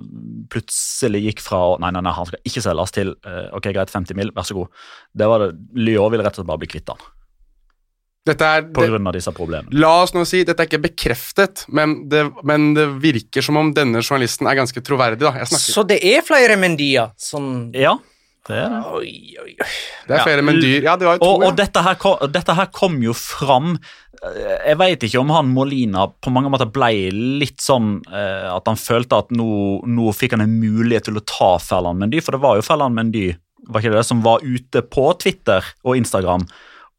D: plutselig gikk fra Nei, nei, nei, han skal ikke selges til eh, Ok, greit, 50 mil, vær så god. Det var det, Lyon ville rett og slett bare bli kvitt han
C: Dette er,
D: på
C: det,
D: grunn av disse problemene.
C: La oss nå si, dette er ikke bekreftet, men det, men det virker som om denne journalisten er ganske troverdig. da. Jeg.
A: Så det er flere Mendia? som
D: Ja, det er det.
A: Oi, oi, oi.
C: Det er
D: Ja.
C: flere Mendyr. Ja, det var jo to.
D: Og, og dette, her kom, dette her kom jo fram eh, Jeg vet ikke om han Molina på mange måter ble litt sånn eh, at han følte at nå, nå fikk han en mulighet til å ta Ferland Mendy, for det var jo Ferland Mendy var ikke det, som var ute på Twitter og Instagram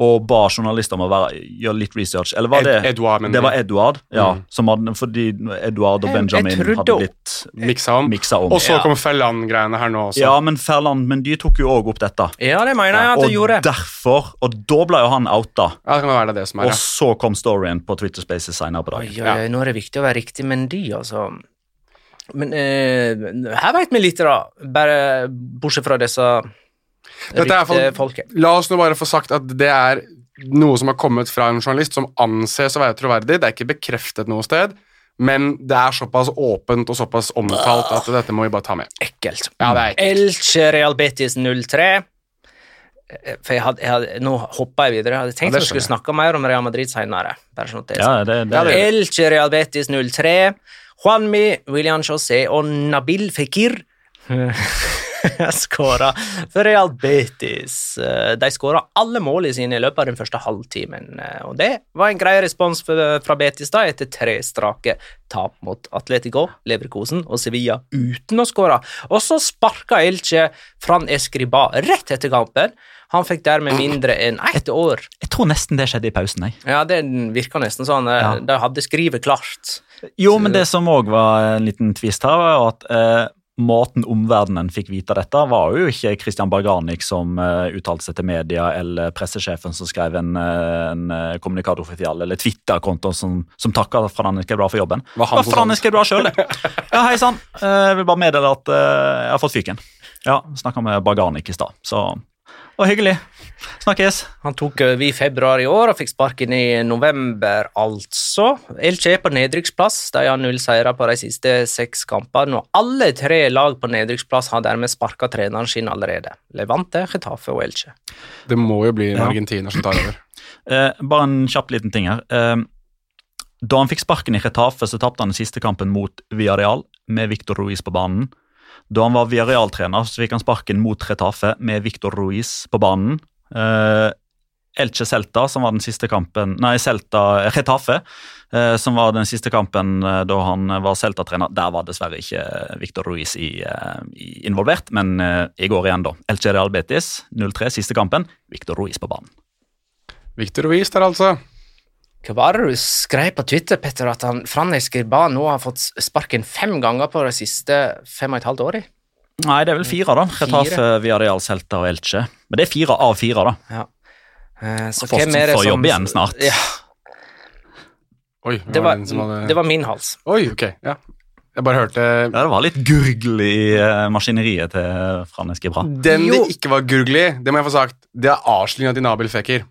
D: og ba journalister om å være, gjøre litt research. Eller var
C: Ed-
D: det
C: Edouard, men
D: Det var? Edward, ja.
C: Mm.
D: Som hadde, fordi Edward og
A: Jeg- jeg
D: Benjamin hadde blitt
C: Miksa om.
D: miksa om.
C: Og så
D: ja.
C: kom Felland-greiene her nå også.
D: ja, men Ferland, men de tok jo òg opp dette.
A: Ja, det mener jeg at
D: og
A: det Og
D: derfor, og da ble jo han outa.
C: Ja, det kan være det, som er
D: Og så kom storyen på Twitter Spaces senere på
A: Oi,
D: dagen.
A: oi, oi, nå er det viktig å være riktig med de, altså. Men eh, her veit vi litt, da. Bare bortsett fra disse
C: Er
A: ryktefolket.
C: La oss nå bare få sagt at det er noe som har kommet fra en journalist som anses å være troverdig. Det er ikke bekreftet noe sted, men det er såpass åpent og såpass omtalt at dette må vi bare ta med.
A: Ekkelt.
C: Ja, det er ekkelt.
A: Elche Real Betis 03. Eh, For jeg hadde, jeg hadde, nå hoppa jeg videre. Jeg hadde tenkt
C: Ja,
A: at vi skulle snakke mer om Real Madrid senere. Bare sånn at det er
D: Ja, det, det,
C: det-
A: Elche Real Betis 03. Juanmi, William José og Nabil Fikir <laughs> <laughs> skåra for Real Betis. Eh, De skåra alle målene sine i løpet av den første halvtimen. eh, Og det var en grei respons fra Betis da, etter tre strake tap mot Atletico, Leverkosen og Sevilla uten å skåre. Og så sparka Elche Fran Escriba rett etter kampen. Han fikk dermed mindre enn ett år.
D: jeg tror nesten det skjedde i pausen. Jeg.
A: Ja, det virka nesten sånn. eh,
D: Ja.
A: De hadde skrivet klart.
D: Jo, men det som òg var en liten tvist her, var at eh, måten omverdenen fikk vite dette, var jo ikke Christian Barganik som uh, uttalte seg til media, eller pressesjefen som skrev en, eh, en eh, kommunikator offisial, eller Twitter-konto som, som takka Fran Eskedra for jobben.
C: Var han
D: Det
C: som
D: var Fran
C: sa
D: sjøl, det. Ja, hei sann. Uh, Jeg vil bare meddele at uh, jeg har fått fyken. Ja, snakka med Barganik i stad, så Og hyggelig. Snakkes.
A: Han tok over i februar i år og fikk sparken i november, altså. Elche er på nedrykksplass. De har null seire på de siste seks kampene, og alle tre lag på nedrykksplass har dermed sparka treneren sin allerede. Levante, Getafe og Elche.
C: Det må jo bli en
D: Ja.
C: argentiner som tar over. <clears throat>
D: Eh, bare en kjapp liten ting her. Eh, da han fikk sparken i Retafe, så tapte han den siste kampen mot Villarreal med Victor Ruiz på banen. Da han var Villarreal-trener, så fikk han sparken mot Retafe med Victor Ruiz på banen. Eh, Elche Celta, som var den siste kampen Nei, Celta Retafe, eh, som var den siste kampen eh, da han var Celta-trener. Der var dessverre ikke Victor Ruiz i, eh, i, involvert, men eh, i går igjen, da. Elche Real Betis 0-3, siste kampen. Victor Ruiz på banen.
C: Victor Ruiz der, altså.
A: Hva var det du skrev på Twitter, Petter, at han Fran Escriba nå har fått sparken fem ganger på de siste fem og et halvt årene?
D: Nei, det er vel fire, da. Retafe, Viareal, Celta og Elche. Men det er fire av fire, da.
A: Ja. Eh, Så
D: Får-
A: hvem er det
D: får
A: som
D: jobbe igjen snart.
A: Ja,
C: Oi,
A: det var,
C: den som hadde...
A: det var min hals.
C: Oi, ok, ja. Jeg bare hørte
D: Ja, det var litt gurgel i eh, maskineriet til Franes Eskibra.
C: Den
A: Jo.
C: det ikke var gurgel i, det må jeg få sagt, det er avsløringa til Nabil Fekir.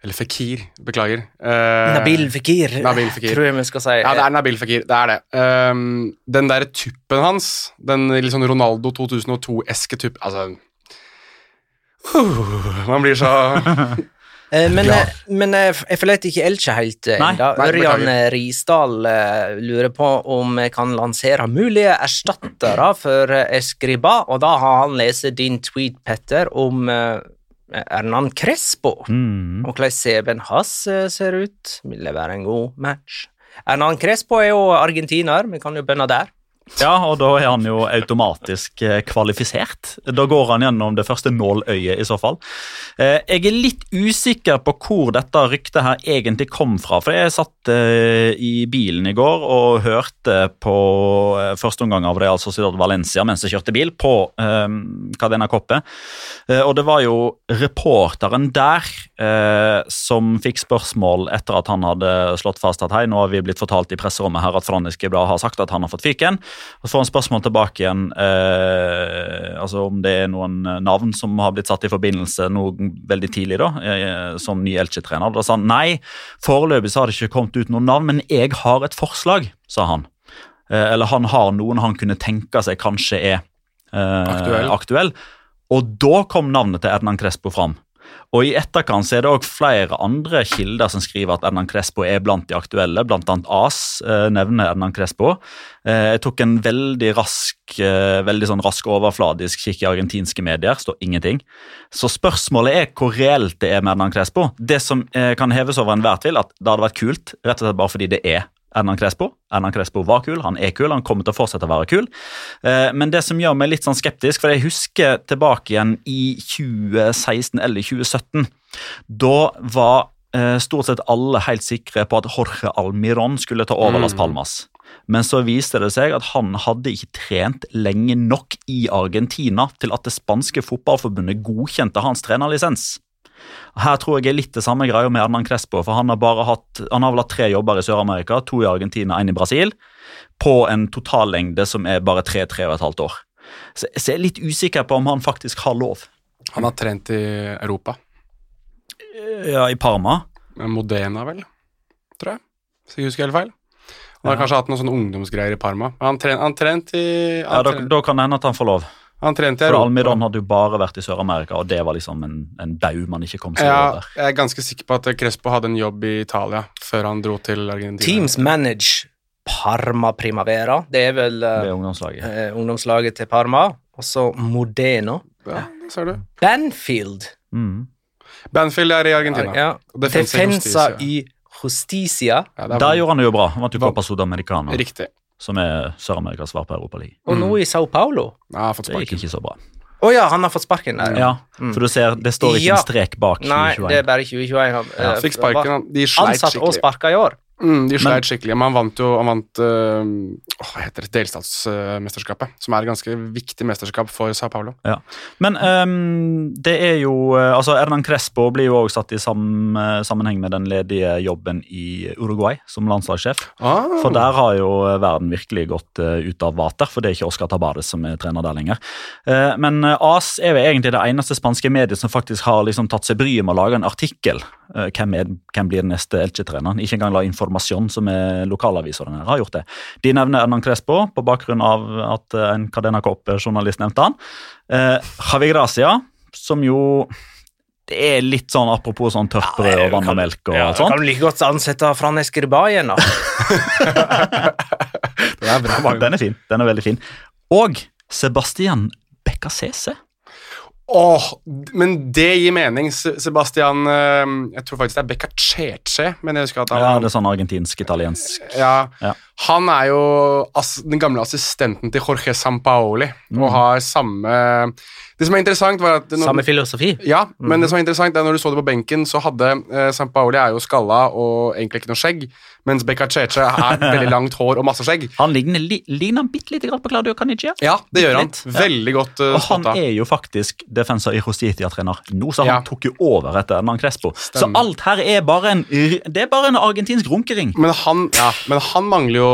C: Eller Fekir, beklager. Uh,
A: Nabil Fikir,
C: Nabil Fekir.
A: tror jeg vi skal si.
C: Ja, det er Nabil Fekir. Det er det. Um, den derre tuppen hans, den litt sånn Ronaldo 2002-eske tupp Altså uh, Man blir så <laughs>
A: Eh, Men,
C: Ja.
A: eh, men jeg forlater ikke Elche helt ennå. Ørjan Risdal lurer på om jeg kan lansere mulige erstattere for Eskriba, Escriba, og da har han lest din tweet, Petter, om Hernan Crespo.
D: Mm.
A: Og hvordan CV-en hans eh, ser ut. Vil det være en god match? Ernan Crespo er jo argentiner, vi kan jo bønne der.
D: Ja, og da er han jo automatisk eh, kvalifisert. Da går han gjennom det første nåløyet, i så fall. Eh, jeg er litt usikker på hvor dette ryktet her egentlig kom fra. For jeg satt eh, i bilen i går og hørte på første omgang av Real Sociedad Valencia mens jeg kjørte bil, på Cadena Coppe. Og det var jo reporteren der som fikk spørsmål etter at han hadde slått fast at hei, nå har vi blitt fortalt i presserommet her at Franniske Blad har sagt at han har fått fyken. Og får en spørsmål tilbake igjen eh, altså om det er noen navn som har blitt satt i forbindelse noe veldig tidlig da, eh, som ny Elche-trener. Da sa han nei, foreløpig så har det ikke kommet ut noen navn, men jeg har et forslag, sa han. Eh, eller han har noen han kunne tenke seg kanskje er eh,
C: Aktuell.
D: aktuell. Og da kom navnet til Ednan Crespo fram. Og I etterkant så er det også flere andre kilder som skriver at Ednan Crespo er blant de aktuelle. Blant annet AS eh, nevner Ednan Crespo. Eh, jeg tok en veldig rask eh, veldig sånn rask overfladisk kikk i argentinske medier. står ingenting. Så spørsmålet er hvor reelt det er med Ednan Crespo. Det som kan heves over enhver tvil, at det hadde vært kult rett og slett bare fordi det er Ernan Crespo. Ernan Crespo var kul, han er kul, han kommer til å fortsette å være kul. Eh, men det som gjør meg litt sånn skeptisk, for jeg husker tilbake igjen i 2016 eller 2017, Da var eh, stort sett alle helt sikre på at Jorge Almiron skulle ta over
C: Mm.
D: Las Palmas. Men så viste det seg at han hadde ikke trent lenge nok i Argentina til at det spanske fotballforbundet godkjente hans trenerlisens. Her tror jeg er litt det samme greia med Hernan Crespo, for han har bare hatt, han har vel hatt tre jobber i Sør-Amerika, to i Argentina, én i Brasil, på en totallengde som er bare tre-tre og et halvt år. Så, så jeg er litt usikker på om han faktisk har lov.
C: Han har trent i Europa.
D: Ja, i Parma.
C: Modena, vel, tror jeg. Hvis jeg husker helt feil. Han har
D: Ja.
C: kanskje hatt noen sånne ungdomsgreier i Parma. Han, trent, han trent i
D: Ja, da, da kan det hende at han får lov.
C: Han trente i
D: For Almiron hadde jo bare vært i Sør-Amerika, og det var liksom en, en bau man ikke kom seg
C: Ja,
D: over.
C: jeg er ganske sikker på at Crespo hadde en jobb i Italia før han dro til Argentina.
A: Teams manage Parma Primavera. Det er vel eh,
D: Det er ungdomslaget.
A: eh, ungdomslaget til Parma. Og så Modeno.
C: Ja, det ser du.
A: Banfield.
D: Mm.
C: Banfield er i Argentina.
A: Ja.
C: ja. Defensa
A: Defensa i Justicia.
C: Ja, er
D: Der gjorde han det jo bra. Han vant jo Copa Sudamericana,
C: Riktig.
D: Som er Sør-Amerikas svar på Europaligaen.
A: Og nå i Sao Paulo.
C: Ja, har fått
D: Det gikk ikke så bra.
A: Å ja, han har fått sparken der.
D: Ja, for du ser, det står ikke
A: Ja.
D: en strek bak 2021.
A: Nei, det er bare 2021. Han,
D: Ja,
C: Fikk sparken. De sleit skikkelig.
A: Ansatt og sparka i år.
C: Mm, de sleit skikkelig, men han vant jo han vant, øh, hva heter det, delstatsmesterskapet, som er et ganske viktig mesterskap for Sao Paulo.
D: Men øhm, det er jo eh, Altså, Ernan Crespo blir jo også satt i sam, eh, sammenheng med den ledige jobben i Uruguay som landslagssjef.
C: Ah,
D: For der har jo verden virkelig gått ut av vater, for det er ikke Oscar Tabares som er trener der lenger. Men AS er jo egentlig det eneste spanske mediet som faktisk har liksom tatt seg bryet med å lage en artikkel. Hvem, er, hvem blir den neste Elche-treneren? Ikke engang La Informasjon, som er lokalaviser den her, har gjort det. De nevner Hernan Crespo på bakgrunn av at eh, en Cadena Cop-journalist nevnte han. Eh, Javi Gracia, som jo det er litt sånn apropos sånn tørt brød og vann og melk og
A: Ja,
D: sånn.
A: Kan du like godt ansette Fran Eskerba igjen, da? <laughs>
C: Den er bra,
D: Den er fin. Den er veldig fin. Og Sebastian Beccasese.
C: Åh, men det gir mening. Sebastian øh, Jeg tror faktisk det er Beccacece, men jeg husker at han
D: Ja, det er sånn argentinsk-italiensk.
C: Ja,
D: Ja.
C: Han er jo den gamle assistenten til Jorge Sampaoli
D: Mm.
C: og har samme Det som er interessant, var at når,
A: Samme filosofi.
C: Ja, men det som er interessant er når du så det på benken, så hadde eh, Sampaoli er jo skalla og egentlig ikke noe skjegg, mens Beccacece er <laughs> veldig langt hår og masse skjegg.
D: Han ligner, li, ligner han bitte lite grann på Claudio Canigia.
C: Ja, det gjør han.
D: Litt, ja.
C: Veldig godt uh,
D: Og han
C: spotta.
D: er jo faktisk Defensa i Justitia-trener nå, så han
C: Ja.
D: tok jo over etter Hernan Crespo. Så alt her er bare en, det er bare en argentinsk runkering.
C: Men han, ja, men han mangler jo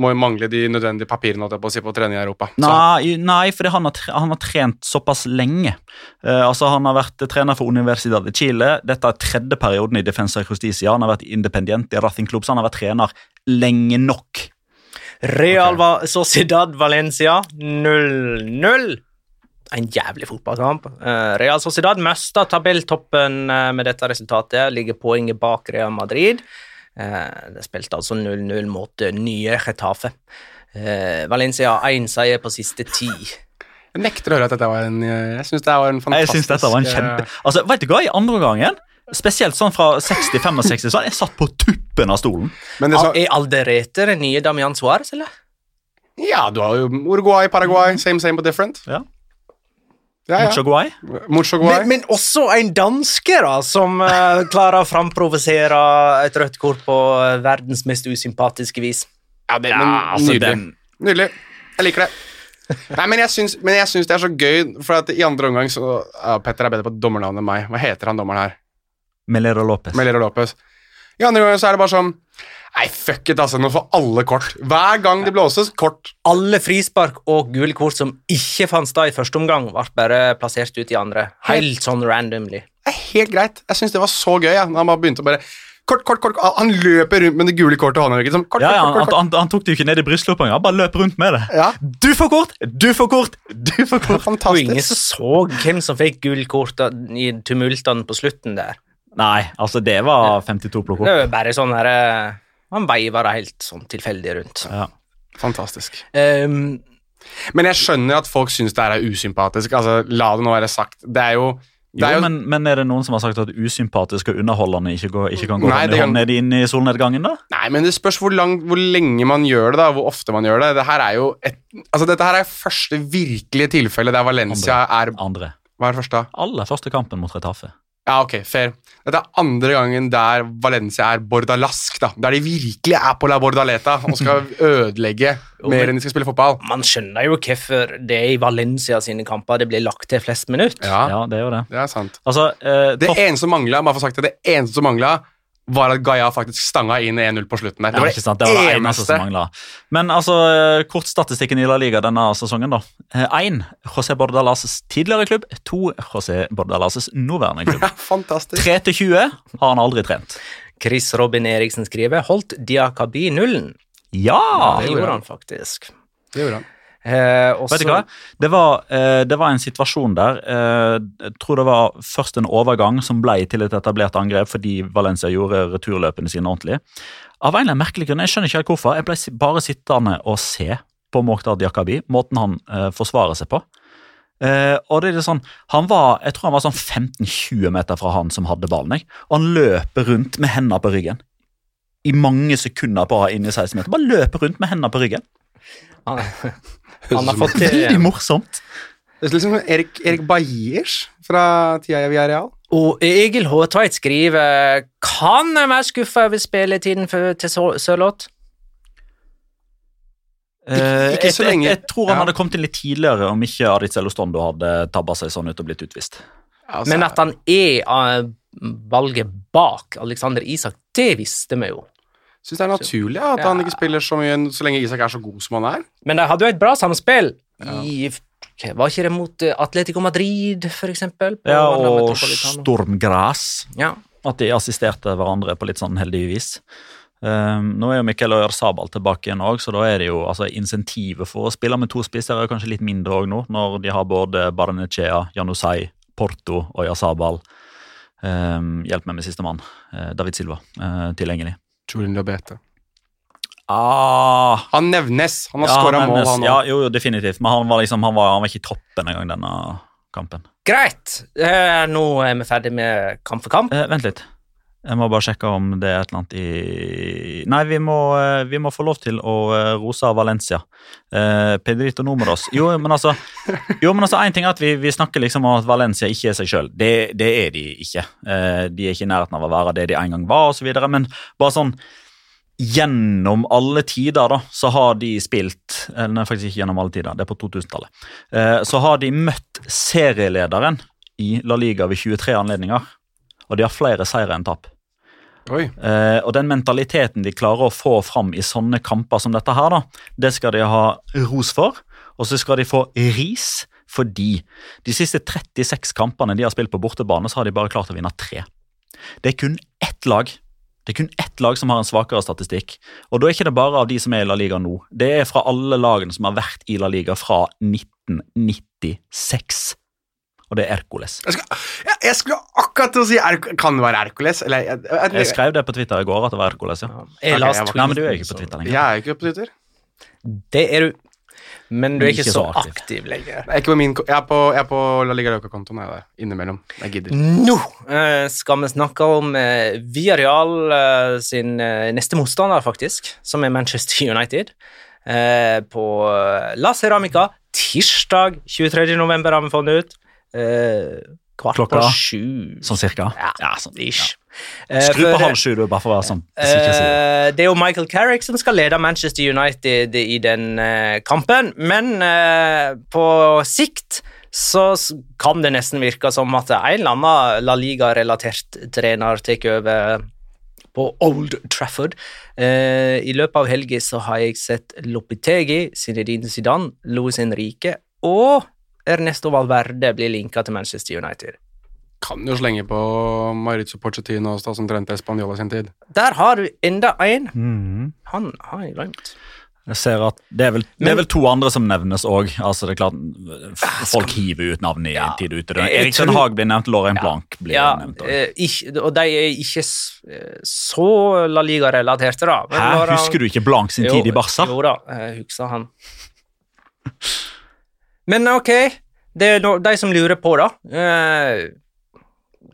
C: må jo mangle de nødvendige papirene på å si, på trening i Europa. Så-
D: Nei, nei for han har, han har trent såpass lenge. Eh, altså Han har vært trener for Universidad de Chile. Dette er tredje perioden i Defensa Justicia. Han har vært independent i Racing Club, så han har vært trener lenge nok.
A: Real okay. Sociedad Valencia 0-0. En jævlig fotballkamp. Eh, Real Sociedad mista tabelltoppen eh, med dette resultatet. Ligger poenget bak Real Madrid. Eh, Det spilte altså 0-0 mot nye Getafe. Eh, Valencia har én seier på siste ti.
C: Jeg nekter å høre at dette var en Jeg syns det var en
D: Jeg synes dette var en kjempe... Altså, vet du hva, I andre gangen, spesielt sånn fra 60-65, så hadde jeg satt på tuppen av stolen.
C: Men det så,
A: Er Alderete den nye Damian Suárez, eller?
C: ja, du har jo Uruguay, Paraguay, same same but different.
D: Ja.
C: Ja,
D: Mucho
C: ja.
D: guay.
C: Mucho guay.
A: Men, men også en danske da, som uh, klarer å framprovosere et rødt kort på eh, verdens mest usympatiske vis.
C: Ja, det, men
D: altså,
C: nydelig.
D: den-
C: Nydelig. Jeg liker det. Nei, men jeg syns, men jeg syns det er så gøy, for at i andre omgang så ja, Petter er bedre på dommernavn enn meg. Hva heter han dommeren her?
D: Melero Lopez.
C: Melero Lopez. I andre omgang så er det bare sånn Nei, fuck it, altså. Nå får alle kort. Hver gang det blåses, kort.
A: Alle frispark og gule kort som ikke fant sted i første omgang, ble bare plassert ut i andre. Helt sånn randomly.
C: Det er helt greit. Jeg syns det var så gøy. Ja. Når han bare begynte å bare Kort, kort, kort. Han løper rundt med det gule kortet i hånda. Liksom. Kort,
D: Ja, ja,
C: kort,
D: han,
C: kort, kort,
D: han, han tok det jo ikke ned i brystlompa engang. Han bare løp rundt med det.
C: Ja.
D: Du får kort! Du får kort! Du får kort!
A: Og ingen
C: Fantastisk.
A: så hvem som fikk gult kort i tumultene på slutten der.
D: Nei, altså, det var 52 plukk
A: Det var bare sånn her eh, Han veiva det helt sånn tilfeldig rundt.
D: Ja.
C: Fantastisk.
A: Um,
C: Men jeg skjønner at folk syns det her er usympatisk. Altså, La det nå være sagt. Det er jo,
D: Jo,
C: jo
D: men, men er det noen som har sagt at usympatisk og underholdende ikke, går, ikke kan gå
C: Nei,
D: hånd i
C: kan-
D: hånd ned inn i solnedgangen, da?
C: Nei, men det spørs hvor, lang, hvor lenge man gjør det, da, hvor ofte man gjør det. Dette her er jo et, altså Dette her er første virkelige tilfelle der Valencia er
D: Andre.
C: Hva er det første?
D: Aller første kampen mot Retafe.
C: Ja, ok, fair. Dette er andre gangen der Valencia er bordalask, da. Der de virkelig er på la bordaleta og skal <laughs> ødelegge mer enn de skal spille fotball.
A: Man skjønner jo hvorfor det er i Valencia sine kamper det blir lagt til flest minutt.
C: Ja,
D: Ja, det er jo det.
C: det er sant.
D: Altså, eh,
C: Det eneste som mangla, bare for sagt det, det eneste som mangla, var at Gaia faktisk stanga inn 1-0 på slutten der.
D: Ja, ikke sant? Det var det eneste som mangla. Men altså, eh, kortstatistikken i La Liga denne sesongen, da. Én José Bordalas' tidligere klubb. To José Bordalas' nåværende klubb. <laughs>
C: Fantastisk.
D: 3 til 20 har han aldri trent.
A: Chris Robin Eriksen skriver holdt Diakabi nullen.
D: Ja!
A: det
C: gjorde han
A: faktisk.
C: Det gjorde han.
A: Eh, også...
D: Vet du hva? Det var, eh, det var en situasjon der. Eh, jeg tror det var først en overgang som ble til et etablert angrep fordi Valencia gjorde returløpene sine ordentlig. Av en eller annen merkelig grunn, jeg skjønner ikke helt hvorfor, jeg ble bare sittende og se på Mokhtar Diakabi, måten han eh, forsvarer seg på. Eh, og det er litt sånn, han var, Jeg tror han var sånn 15-20 meter fra han som hadde ballen. Jeg. Og han løper rundt med hendene på ryggen. I mange sekunder på inn i 16 meter. Bare løper rundt med hendene på ryggen.
A: Han, <laughs> han har fått til
D: Veldig morsomt.
C: Det er liksom som Erik, Erik Bajiers fra tida i Villarreal.
A: Og Egil H. Tveit skriver Kan jeg være skuffa over spilletiden for, til Sør- Sørloth?
D: Eh,
C: ikke så
D: jeg,
C: lenge.
D: jeg, jeg tror han
C: Ja.
D: hadde kommet inn litt tidligere om ikke Aritz Elostondo hadde tabba seg sånn ut og blitt utvist.
C: Altså,
A: Men at han er eh, valget bak Alexander Isak, det visste vi jo.
C: Syns det er naturlig ja, at han ikke spiller så mye så lenge Isak er så god som han er.
A: Men de hadde jo et bra samspill i Var ikke det mot eh, Atletico Madrid, eksempel?
D: Ja, og? Stormgras.
A: Ja.
D: At de assisterte hverandre på litt sånn heldig vis. Um, nå er jo Mikkel Øyer Sabal tilbake igjen òg, så da er det jo altså insentivet for å spille med to spisser er kanskje litt mindre òg nå, når de har både Baranechea, Janusai, Porto og Yasabal. Um, hjelp meg med sistemann, uh, David Silva, uh, tilgjengelig.
C: Julian Labete.
D: Ah,
C: Han nevnes. Han har
D: ja,
C: skåra mål, han òg.
D: ja, jo, jo, definitivt, men han var liksom, han var, han var ikke i toppen engang denne kampen.
A: Greit. Eh, nå er vi ferdig med kamp for kamp.
D: Eh, vent litt. Jeg må bare sjekke om det er et eller annet i Nei, vi må, eh, vi må få lov til å eh, rose Valencia. Eh, Pedrito Números Jo, men altså Jo, men altså, en ting er at vi, vi snakker liksom om at Valencia ikke er seg sjøl. Det, det er de ikke. Eh, de er ikke i nærheten av å være det de en gang var, osv. Men bare sånn Gjennom alle tider da, så har de spilt Nei, faktisk ikke gjennom alle tider, det er på 2000-tallet. Eh, så har de møtt serielederen i La Liga ved 23 anledninger. Og de har flere seire enn tap. Eh, og den mentaliteten de klarer å få fram i sånne kamper som dette her, da, det skal de ha ros for. Og så skal de få ris fordi de siste 36 kampene de har spilt på bortebane, så har de bare klart å vinne tre. Det er kun ett lag. Det er kun ett lag som har en svakere statistikk. Og da er ikke det bare av de som er i La Liga nå. Det er fra alle lagene som har vært i La Liga fra 1996. Og det er Erkules.
C: Jeg, skal, jeg, jeg skulle akkurat til å si er, Kan det være Erkules? Eller, jeg, jeg,
D: Jeg skrev det på Twitter i går at det var Erkules, ja.
A: Jeg
C: Ok, jeg
D: Nei, men du er ikke på Twitter lenger.
C: jeg er ikke på Twitter.
A: Det er du. Men du er ikke,
D: Ikke
A: så
D: så aktiv.
A: aktiv lenger.
C: Jeg er, ikke på min, jeg er på, jeg er på La Liga Loca-kontoen. Der, innimellom. Jeg gidder.
A: Nå eh, skal vi snakke om eh, Villarreal eh, sin neste motstander, faktisk, som er Manchester <laughs> United. Eh, på La Ceramica tirsdag 23. november har vi funnet ut. Eh, kvart
D: Klokka?
A: på sju.
D: Sånn cirka?
A: Ja,
D: sånn,
A: ish.
D: ja.
A: Eh,
D: Skru på
A: for-
D: halv sju, du, bare for å være sånn. Uh.
A: Eh, det er jo Michael Carrick som skal lede Manchester United i den uh, kampen, men uh, på sikt så kan det nesten virke som at en eller annen La Liga-relatert trener tar over på Old Trafford. Eh, I løpet av helga så har jeg sett Lopitegi, Zinedine Zidane, Luis Henrique og Ernesto Valverde blir linka til Manchester United.
C: Kan jo slenge på Mauricio Pochettino også, da, som trente Spanjola sin tid.
A: Der har du enda en.
D: Mhm.
A: Han har jeg glemt.
D: Jeg ser at det er vel, det er vel to andre som nevnes òg. Altså, det er klart, folk hiver ut navn i
A: Ja,
D: tid ute. Eriksen Haag
A: tror-
D: blir nevnt, Lorraine Blanc blir
A: Ja,
D: nevnt òg.
A: eh, og de er ikke eh, så La Liga-relaterte, da. Men
D: Hæ, husker du ikke Blanc sin tid i Barca?
A: Jo da, jeg husker han. <laughs> Men ok, det er no, de som lurer på, da. Uh,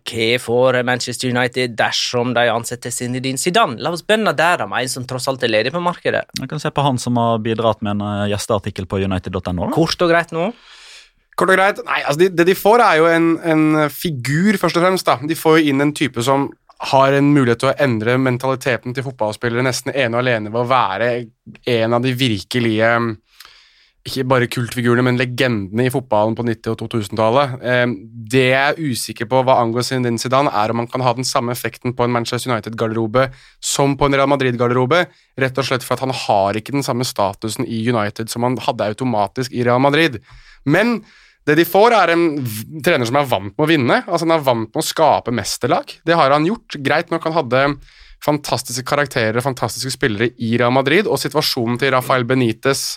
A: hva får Manchester United dersom de ansetter Zinedine Zidane? La oss bønne der, om en som tross alt er ledig på markedet.
D: Jeg kan se på han som har bidratt med en eh, gjesteartikkel på United.no.
A: Kort og greit nå.
C: Kort og greit, nei, altså de, Det de får, er jo en, en figur, først og fremst. da. De får jo inn en type som har en mulighet til å endre mentaliteten til fotballspillere nesten ene og alene ved å være en av de virkelige ikke bare kultfigurene, men legendene i fotballen på 90- og 2000-tallet. Eh, Det jeg er usikker på hva angår Zinedine Zidane, er om han kan ha den samme effekten på en Manchester United-garderobe som på en Real Madrid-garderobe, rett og slett for at han har ikke den samme statusen i United som han hadde automatisk i Real Madrid. Men det de får, er en trener som er vant med å vinne. altså Han er vant med å skape mesterlag. Det har han gjort. Greit nok, han hadde fantastiske karakterer og fantastiske spillere i Real Madrid, og situasjonen til Rafael Benitez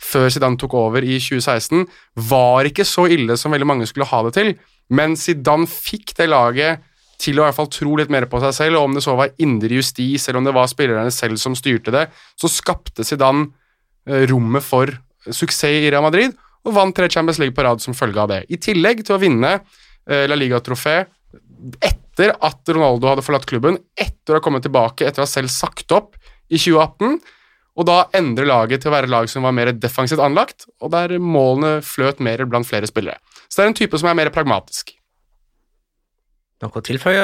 C: før Zidane tok over i 2016, var ikke så ille som veldig mange skulle ha det til, men Zidane fikk det laget til å i hvert fall tro litt mer på seg selv, og om det så var indre justis, eller om det var spillerne selv som styrte det, så skapte Zidane eh, rommet for suksess i Real Madrid, og vant tre Champions League på rad som følge av det. I tillegg til å vinne eh, La Liga-trofé etter at Ronaldo hadde forlatt klubben, etter å ha kommet tilbake etter å ha selv sagt opp i 2018, og da endre laget til å være lag som var mer defensivt anlagt, og der målene fløt mer blant flere spillere. Så det er en type som er mer pragmatisk.
A: Noe å tilføye,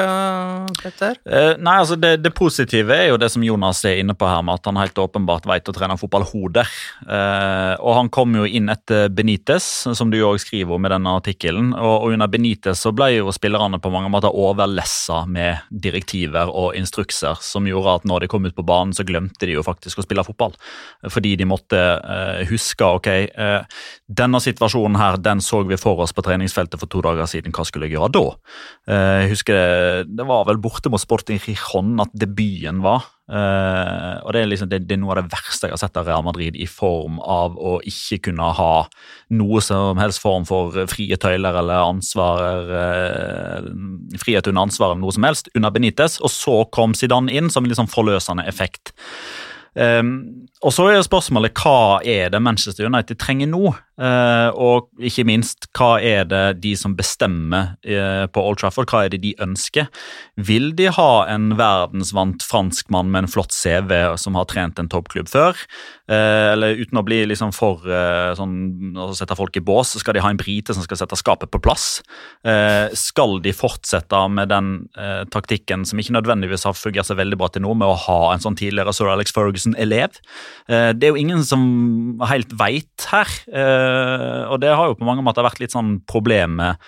A: Petter?
D: Eh, nei, altså det, det positive er jo det som Jonas er inne på her, med at han helt åpenbart vet å trene fotballhoder. Eh, og han kom jo inn etter Benitez, som du jo også skriver om i denne artikkelen. Og, og under Benitez så ble jo spillerne på mange måter overlessa med direktiver og instrukser, som gjorde at når de kom ut på banen, så glemte de jo faktisk å spille fotball. Fordi de måtte eh, huske ok, eh, denne situasjonen her, den så vi for oss på treningsfeltet for to dager siden, hva skulle jeg gjøre da? Eh, jeg husker det, var vel borte mot Sporting Rijon at debuten var. Eh, og det er, liksom, det, det er noe av det verste jeg har sett av Real Madrid i form av å ikke kunne ha noe som helst form for frie tøyler eller ansvar eh, Frihet under ansvar eller noe som helst under Benitez. Og så kom Zidane inn som en liksom forløsende effekt. Um, og så er spørsmålet hva er det Manchester United trenger nå? Uh, og ikke minst, hva er det de som bestemmer uh, på Old Trafford, hva er det de ønsker? Vil de ha en verdensvant franskmann med en flott CV som har trent en toppklubb før? Uh, eller uten å bli liksom for sånn, å sette folk i bås, så skal de ha en brite som skal sette skapet på plass? skal de fortsette med den taktikken som ikke nødvendigvis har fungert så veldig bra til nå, med å ha en sånn tidligere Sir Alex Ferguson-elev? Det er jo ingen som helt veit her. Og det har jo på mange måter vært litt sånn problemet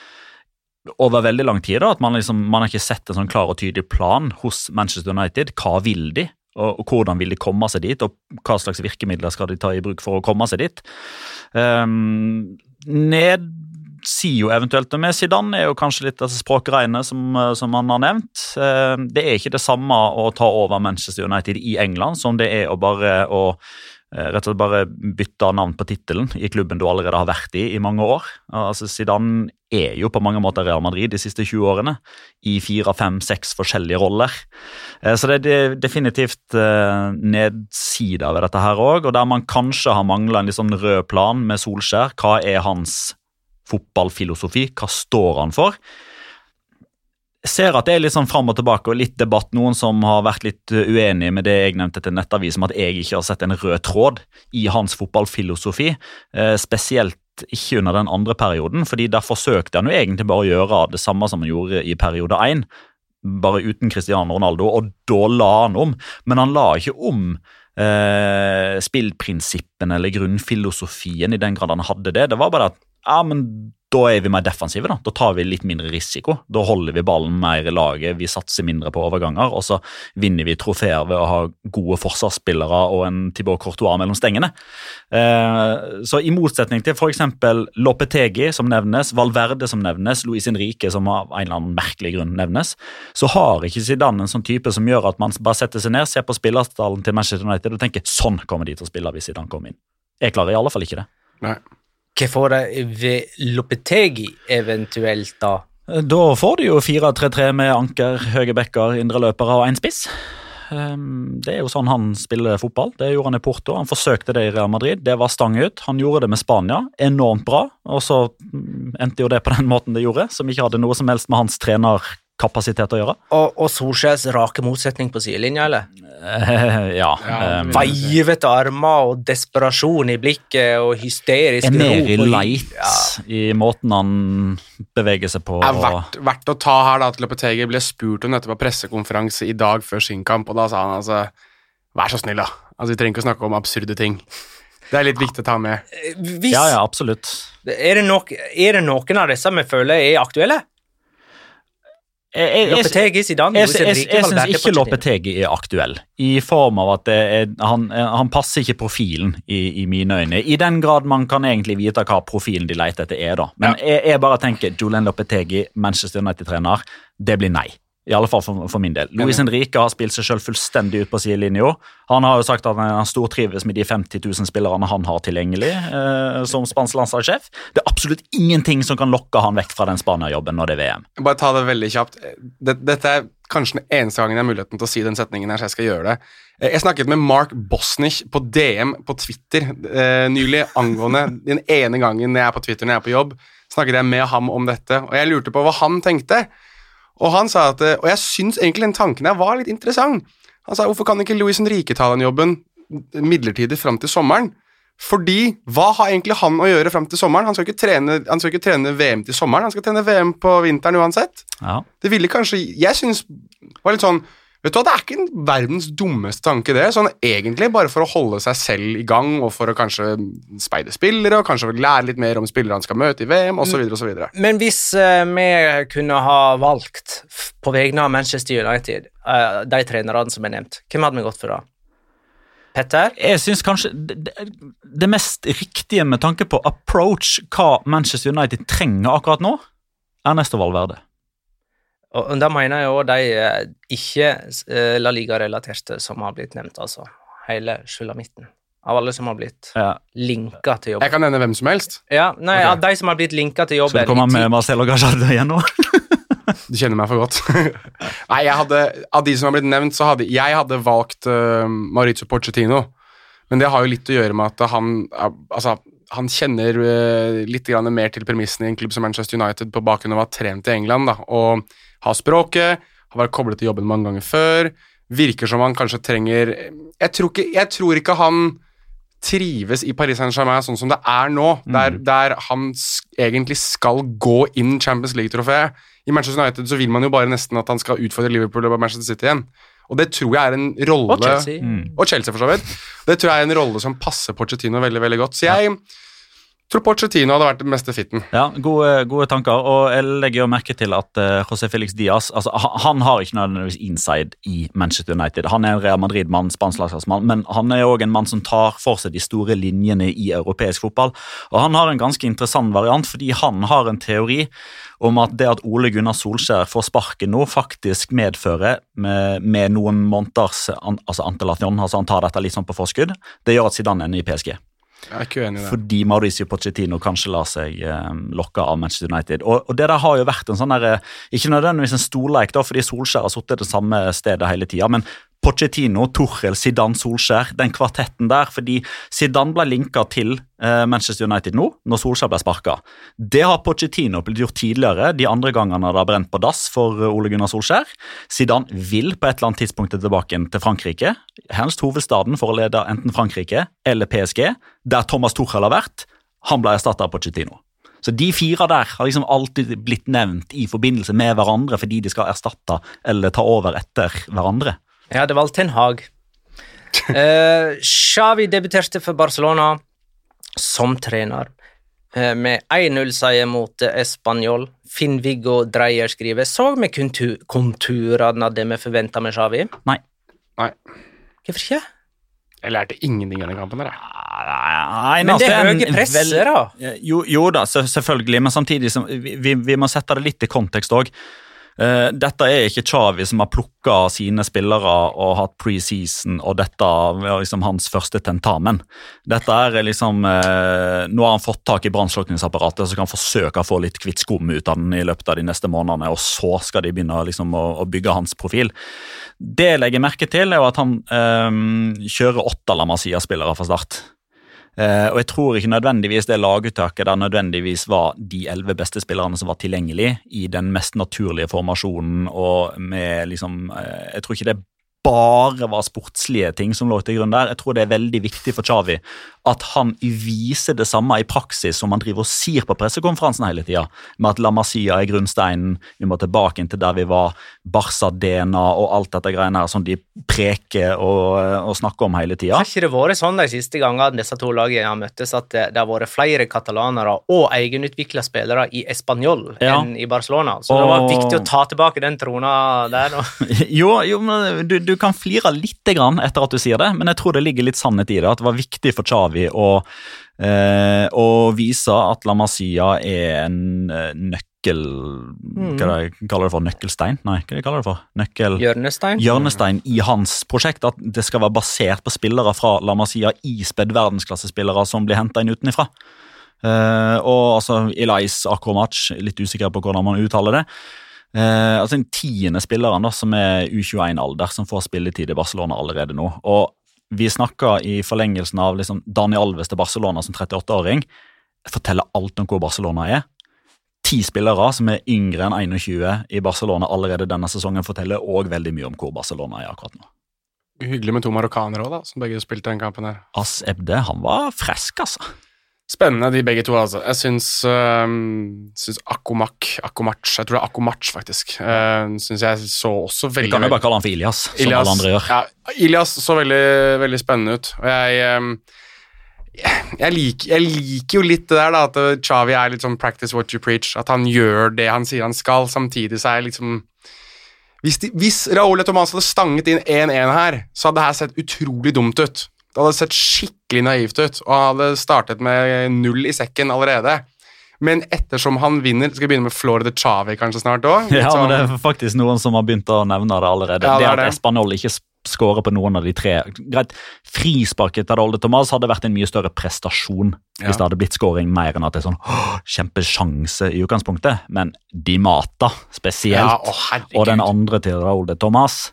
D: over veldig lang tid. da, At man, liksom, man har ikke sett en sånn klar og tydelig plan hos Manchester United. Hva vil de? Og, hvordan vil de komme seg dit, og hva slags virkemidler skal de ta i bruk for å komme seg dit? Um, ned sier jo eventuelt noe med Zidane er jo kanskje litt altså, språkregnet som, som han har nevnt. Det er ikke det samme å ta over Manchester United i England som det er å bare å rett og slett bare bytte navn på tittelen i klubben du allerede har vært i i mange år. Altså Zidane er jo på mange måter Real Madrid de siste 20 årene i fire, fem, seks forskjellige roller. Så det er definitivt nedsider ved dette her òg, og der man kanskje har mangla en litt sånn rød plan med Solskjær. Hva er hans fotballfilosofi. Hva står han for? Ser at det er litt sånn fram og tilbake og litt debatt. Noen som har vært litt uenige med det jeg nevnte til Nettavisen, om at jeg ikke har sett en rød tråd i hans fotballfilosofi. Eh, spesielt ikke under den andre perioden, fordi der forsøkte han jo egentlig bare å gjøre det samme som han gjorde i periode én, bare uten Cristiano Ronaldo, og da la han om. Men han la ikke om eh, spillprinsippene eller grunnfilosofien i den grad han hadde det. Det var bare at ja, men da er vi mer defensive. Da Da tar vi litt mindre risiko. Da holder vi ballen mer i laget, vi satser mindre på overganger, og så vinner vi trofeer ved å ha gode forsvarsspillere og en Tibor Courtois mellom stengene. Eh, så i motsetning til f.eks. Lopetegi, som nevnes, Valverde, som nevnes, Luis Henrique, som av en eller annen merkelig grunn nevnes, så har ikke Zidane en sånn type som gjør at man bare setter seg ned, ser på spillerstallen til Manchester United og tenker sånn kommer de til å spille hvis Zidane kommer inn. Jeg klarer i alle fall ikke det.
C: Nei.
A: Hva får de ved Lopetegi eventuelt, da?
D: Da får de jo 4-3-3 med anker, høye bekker, indre løpere og én spiss. Um, Det er jo sånn han spiller fotball. Det gjorde han i Porto. Han forsøkte det i Real Madrid. Det var stang ut. Han gjorde det med Spania. Enormt bra. Og så mm, endte jo det på den måten det gjorde, som ikke hadde noe som helst med hans trenerkapasitet å gjøre.
A: Og, og Solskjærs rake motsetning på sidelinja, eller?
D: Eh, ja.
C: Ja,
D: um,
A: Veivete armer og desperasjon i blikket og hysterisk
D: Emery
A: Er mer
D: Light
A: Ja.
D: i måten han beveger seg på.
C: er verdt, verdt å ta her da at Lopetegi ble spurt om dette på pressekonferanse i dag før sin kamp, og da sa han altså Vær så snill, da. Altså, Vi trenger ikke å snakke om absurde ting. Det er litt viktig å ta med.
A: Hvis,
D: Ja, ja, absolutt.
A: Er, det nok, er det noen av disse vi føler er aktuelle? Lopetegi, Zidane,
D: jeg, jeg,
A: jeg,
D: jeg syns ikke. Lopetegi er aktuell, i form av at det er, han, han passer ikke profilen i, i mine øyne. I den grad man kan egentlig vite hva profilen de leter etter er, da. Men jeg, jeg bare tenker Julian Lopetegi, Manchester United-trener, det blir nei. I alle fall for, for min del. Luis Henrique har spilt seg selv fullstendig ut på sidelinja. Han har jo sagt at han stortrives med de 50 000 spillerne han har tilgjengelig eh, som spansk landslagssjef. Det er absolutt ingenting som kan lokke han vekk fra den Spania-jobben når det er VM.
C: Bare ta det veldig kjapt. Dette, dette er kanskje den eneste gangen jeg har muligheten til å si den setningen her, så jeg skal gjøre det. Eh, Jeg snakket med Mark Bosnich på DM på Twitter eh, nylig angående <laughs> den ene gangen jeg er på Twitter når jeg er på jobb, snakket jeg med ham om dette, og jeg lurte på hva han tenkte. Og han sa at, eh, og jeg syns egentlig den tanken her var litt interessant. Han sa hvorfor kan ikke Louis Henrique ta den jobben midlertidig fram til sommeren? Fordi hva har egentlig han å gjøre fram til sommeren? Han skal ikke trene, han skal ikke trene VM til sommeren, han skal trene VM på vinteren uansett.
D: Ja.
C: Det ville kanskje Jeg syns var litt sånn Vet du hva, Det er ikke en verdens dummeste tanke, det. Sånn egentlig bare for å holde seg selv i gang, og for å kanskje speide spillere, og kanskje lære litt mer om spillere han skal møte i VM, osv., osv.
A: Men hvis uh, vi kunne ha valgt på vegne av Manchester United uh, de trenerne som er nevnt, hvem hadde vi gått for da? Petter?
D: Jeg synes kanskje det mest riktige med tanke på approach, hva Manchester United trenger akkurat nå, er Nesto Valverde.
A: Og, og da mener jeg òg de eh, ikke eh, La Liga-relaterte som har blitt nevnt, altså. Hele sulamitten. Av alle som har blitt
D: Ja.
A: linka til jobb.
C: Jeg kan nevne hvem som helst.
A: Ja, nei,
C: okay.
A: av de som har blitt linka til jobben
D: Skal du komme med Marcelo Gajardo igjen nå? <laughs>
C: Du kjenner meg for godt. <laughs> Nei, jeg hadde, Av de som har blitt nevnt, så hadde jeg hadde valgt uh, Maurizio Porcetino. Men det har jo litt å gjøre med at han uh, altså, han kjenner uh, litt grann mer til premissene i en klubb som Manchester United på bakgrunn av å ha trent i England da, og har språket, har vært koblet til jobben mange ganger før. Virker som han kanskje trenger Jeg tror ikke, jeg tror ikke han trives i Paris Saint-Germain sånn som det er nå, der, der han egentlig skal gå inn Champions League-trofeet. I Manchester United så vil man jo bare nesten at han skal utfordre Liverpool og Manchester City igjen. Og det tror jeg er en rolle
A: Og Chelsea.
C: Og Chelsea, for så vidt. Det tror jeg er en rolle som passer Porcetino veldig veldig godt. Så jeg tror Pochettino hadde vært den beste fitten.
D: Ja, gode, gode tanker. Og jeg legger jo merke til at uh, José Felix Diaz altså, han, har ikke nødvendigvis inside i Manchester United. Han er en Real Madrid-mann, spansk landslagsmann, men han er òg en mann som tar for seg de store linjene i europeisk fotball. Og han har en ganske interessant variant, fordi han har en teori om at det at Ole Gunnar Solskjær får sparken nå, faktisk medfører med, med noen måneders an, altså antelasjon, altså han tar dette litt sånn på forskudd, det gjør at Zidane ender i PSG.
C: Jeg er ikke uenig i det.
D: Fordi Mauricio Pochettino kanskje lar seg eh, lokke av Manchester United. Og, og det der har jo vært en sånn der, eh, ikke nødvendigvis en storleik, da, fordi Solskjær har sittet det samme stedet hele tida. Men Pochettino, Tuchel, Zidane, Solskjær, den kvartetten der. Fordi Zidane ble linka til eh, Manchester United nå, når Solskjær ble sparka. Det har Pochettino blitt gjort tidligere, de andre gangene det har brent på dass for eh, Ole Gunnar Solskjær. Zidane vil på et eller annet tidspunkt tilbake til Frankrike. Helst hovedstaden for å lede enten Frankrike eller PSG, der Thomas Tuchel har vært. Han ble erstatta av Pochettino. Så de fire der har liksom alltid blitt nevnt i forbindelse med hverandre fordi de skal erstatte eller ta over etter hverandre.
A: Jeg hadde valgt Ten Hag. Uh, <laughs> Xavi debuterte for Barcelona som trener uh, med 1-0-seier mot Español. Finn-Viggo Dreyer skriver Så vi kontu- konturene av det vi forventa med Xavi?
D: Nei.
C: Nei.
A: Hvorfor ikke?
C: Jeg lærte ingenting av den kampen der. jeg.
D: Nei,
A: Men
D: altså,
A: det er
D: en-
A: høye presser,
D: vel-
A: da.
D: Jo, jo da, selvfølgelig, men samtidig vi, vi, vi må sette det litt i kontekst òg. Dette er ikke Chavi som har plukka sine spillere og hatt preseason, og dette var liksom hans første tentamen. Dette er liksom eh, Nå har han fått tak i brannslukningsapparatet, så kan han forsøke å få litt kvitt skum ut av den i løpet av de neste månedene, og så skal de begynne liksom, å, å bygge hans profil. Det jeg legger merke til, er jo at han eh, kjører åtte La Masia-spillere fra start. Eh, og jeg tror ikke nødvendigvis det laguttaket der nødvendigvis var de elleve beste spillerne som var tilgjengelig i den mest naturlige formasjonen og med liksom eh, Jeg tror ikke det bare var sportslige ting som lå til grunn der. Jeg tror det er veldig viktig for Xavi at han viser det samme i praksis som han driver og sier på pressekonferansen hele tida, med at La Masia er grunnsteinen, vi må tilbake inn til der vi var, Barca-DNA og alt dette greiene her som de preker og, og snakker om hele tida.
A: Har ikke det vært sånn de siste gangene disse to lagene har møttes, at det, det har vært flere katalanere og egenutvikla spillere i Español
D: Ja.
A: enn i Barcelona? Så det var viktig å ta tilbake den trona der. <laughs>
D: Jo, jo men du, du kan flire litt grann etter at du sier det, men jeg tror det ligger litt sannhet i det. At det var viktig for Xavi å, eh, å vise at La Masia er en nøkkel... nøkkel... Hva er det jeg kaller det for? Nøkkelstein? Nei, hva jeg kaller det for? Nøkkel...
A: Hjørnestein.
D: hjørnestein i hans prosjekt. At det skal være basert på spillere fra La Masia, ispedd verdensklassespillere som blir henta inn utenfra. Eh, og altså Elias Akromac, litt usikker på hvordan man uttaler det. Eh, altså Den tiende spilleren da, som er U21-alder, som får spilletid i Barcelona allerede nå. Og vi snakka i forlengelsen av liksom Daniel Alves til Barcelona som 38-åring. Forteller alt om hvor Barcelona er. Ti spillere som er yngre enn 21 i Barcelona allerede denne sesongen, forteller òg veldig mye om hvor Barcelona er akkurat nå.
C: Hyggelig med to marokkanere òg, som begge spilte den kampen her.
D: As Ebde, han var frisk, altså.
C: Spennende, de begge to, altså. Jeg syns, uh, syns Akkomak Akkomac, jeg tror det er Akkomac, faktisk. Uh, syns jeg så også veldig Vi
D: kan jo bare kalle han for Ilias, som
C: Ilias,
D: alle andre gjør.
C: Ja, Ilias så veldig, veldig spennende ut. Og jeg, ehm, jeg, liker, jeg liker jo litt det der, da, at Chavi er litt sånn practice what you preach. At han gjør det han sier han skal. Samtidig så er jeg liksom Hvis, de, hvis Raúl Thomas hadde stanget inn 1-1 her, så hadde det her sett utrolig dumt ut. Det hadde sett skikkelig naivt ut, og han hadde startet med null i sekken allerede. Men ettersom han vinner Skal vi begynne med Florida Chavi kanskje snart òg? <laughs>
D: Ja, men det er faktisk noen som har begynt å nevne det allerede.
C: Ja, det
D: det, at. Espanol ikke skårer på noen av de tre Greit, Frisparket til Olde Thomas hadde vært en mye større prestasjon
C: Ja.
D: hvis det hadde blitt skåring mer enn at det er sånn «Åh, kjempesjanse i utgangspunktet. Men Di Mata spesielt,
C: Ja, å,
D: og den andre til Olde de Thomas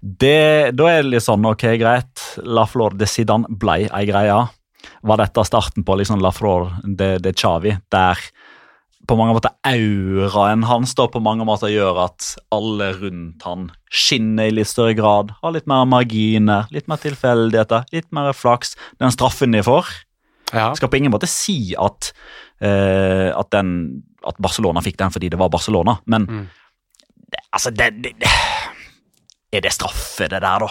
D: det, Da er det litt sånn, ok, greit, La Flor de Zidane blei ei greie. Var dette starten på liksom La Flor de, de Chavi, der på mange måter auraen hans da på mange måter gjør at alle rundt han skinner i litt større grad, har litt mer marginer, litt mer tilfeldigheter, litt mer flaks. Den straffen de får,
C: Ja.
D: skal på ingen måte si at, uh, at, den, at Barcelona fikk den fordi det var Barcelona, men
C: Mm.
D: det, altså det, det, Er det straffe, det der, da?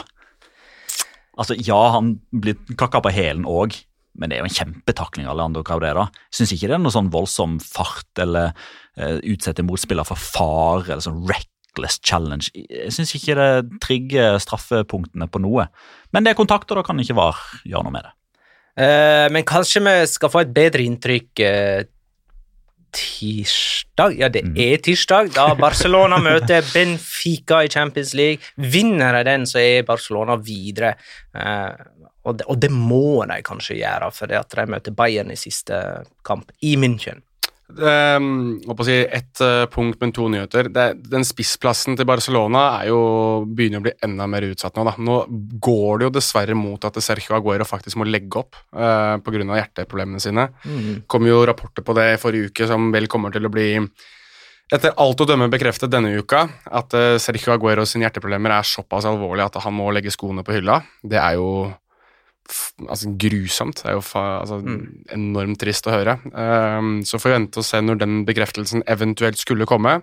D: Altså, ja, han blir kakka på hælen òg, men det er jo en kjempetakling av Leandro Cabrera. Jeg syns ikke det er noe sånn voldsom fart eller uh, utsette motspiller for fare eller sånn reckless challenge. Jeg syns ikke det trigger straffepunktene på noe. Men det er kontakt, og da kan ikke VAR gjøre noe med det.
A: Uh, men kanskje vi skal få et bedre inntrykk uh, tirsdag? Ja, det er tirsdag, da Barcelona <laughs> møter Benfica i Champions League. Vinner de den, så er Barcelona videre. Eh, og, det, og det må de kanskje gjøre, for det at de møter Bayern i siste kamp i München.
C: Um, å si Ett eh, punkt, men to nyheter. Det, den spissplassen til Barcelona er jo, begynner å bli enda mer utsatt nå. Da. Nå går det jo dessverre mot at Sergio Aguero faktisk må legge opp uh, pga. hjerteproblemene sine.
A: Mm.
C: kom jo rapporter på det i forrige uke som vel kommer til å bli etter alt å dømme bekreftet denne uka, at uh, Sergio Aguero sine hjerteproblemer er såpass alvorlige at han må legge skoene på hylla. Det er jo altså, grusomt. Det er jo fa altså, enormt trist å høre. Um, så får vi vente og se når den bekreftelsen eventuelt skulle komme.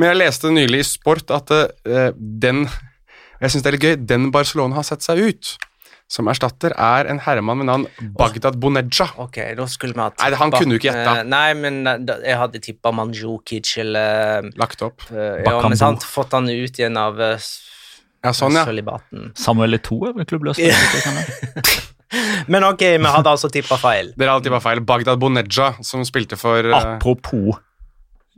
C: Men jeg leste nylig i Sport at uh, den Jeg synes det er litt gøy. Den Barcelona har sett seg ut som erstatter, er en herremann med navn Bagdad Boneja.
A: Ok, da skulle vi ha
C: Nei, han kunne jo ikke gjette.
A: Nei, men da- jeg hadde tippa Manjukic eller
C: Lagt opp.
A: Uh, Ja, men sant, fått han ut igjen av s-
C: Ja, sånn, ja.
A: sølibaten.
D: Samuel 2 er vel klubbløs? <laughs>
A: Men ok, vi hadde altså tippa feil.
C: Dere hadde tippa feil. Bagdad Boneja, som spilte for uh...
D: Apropos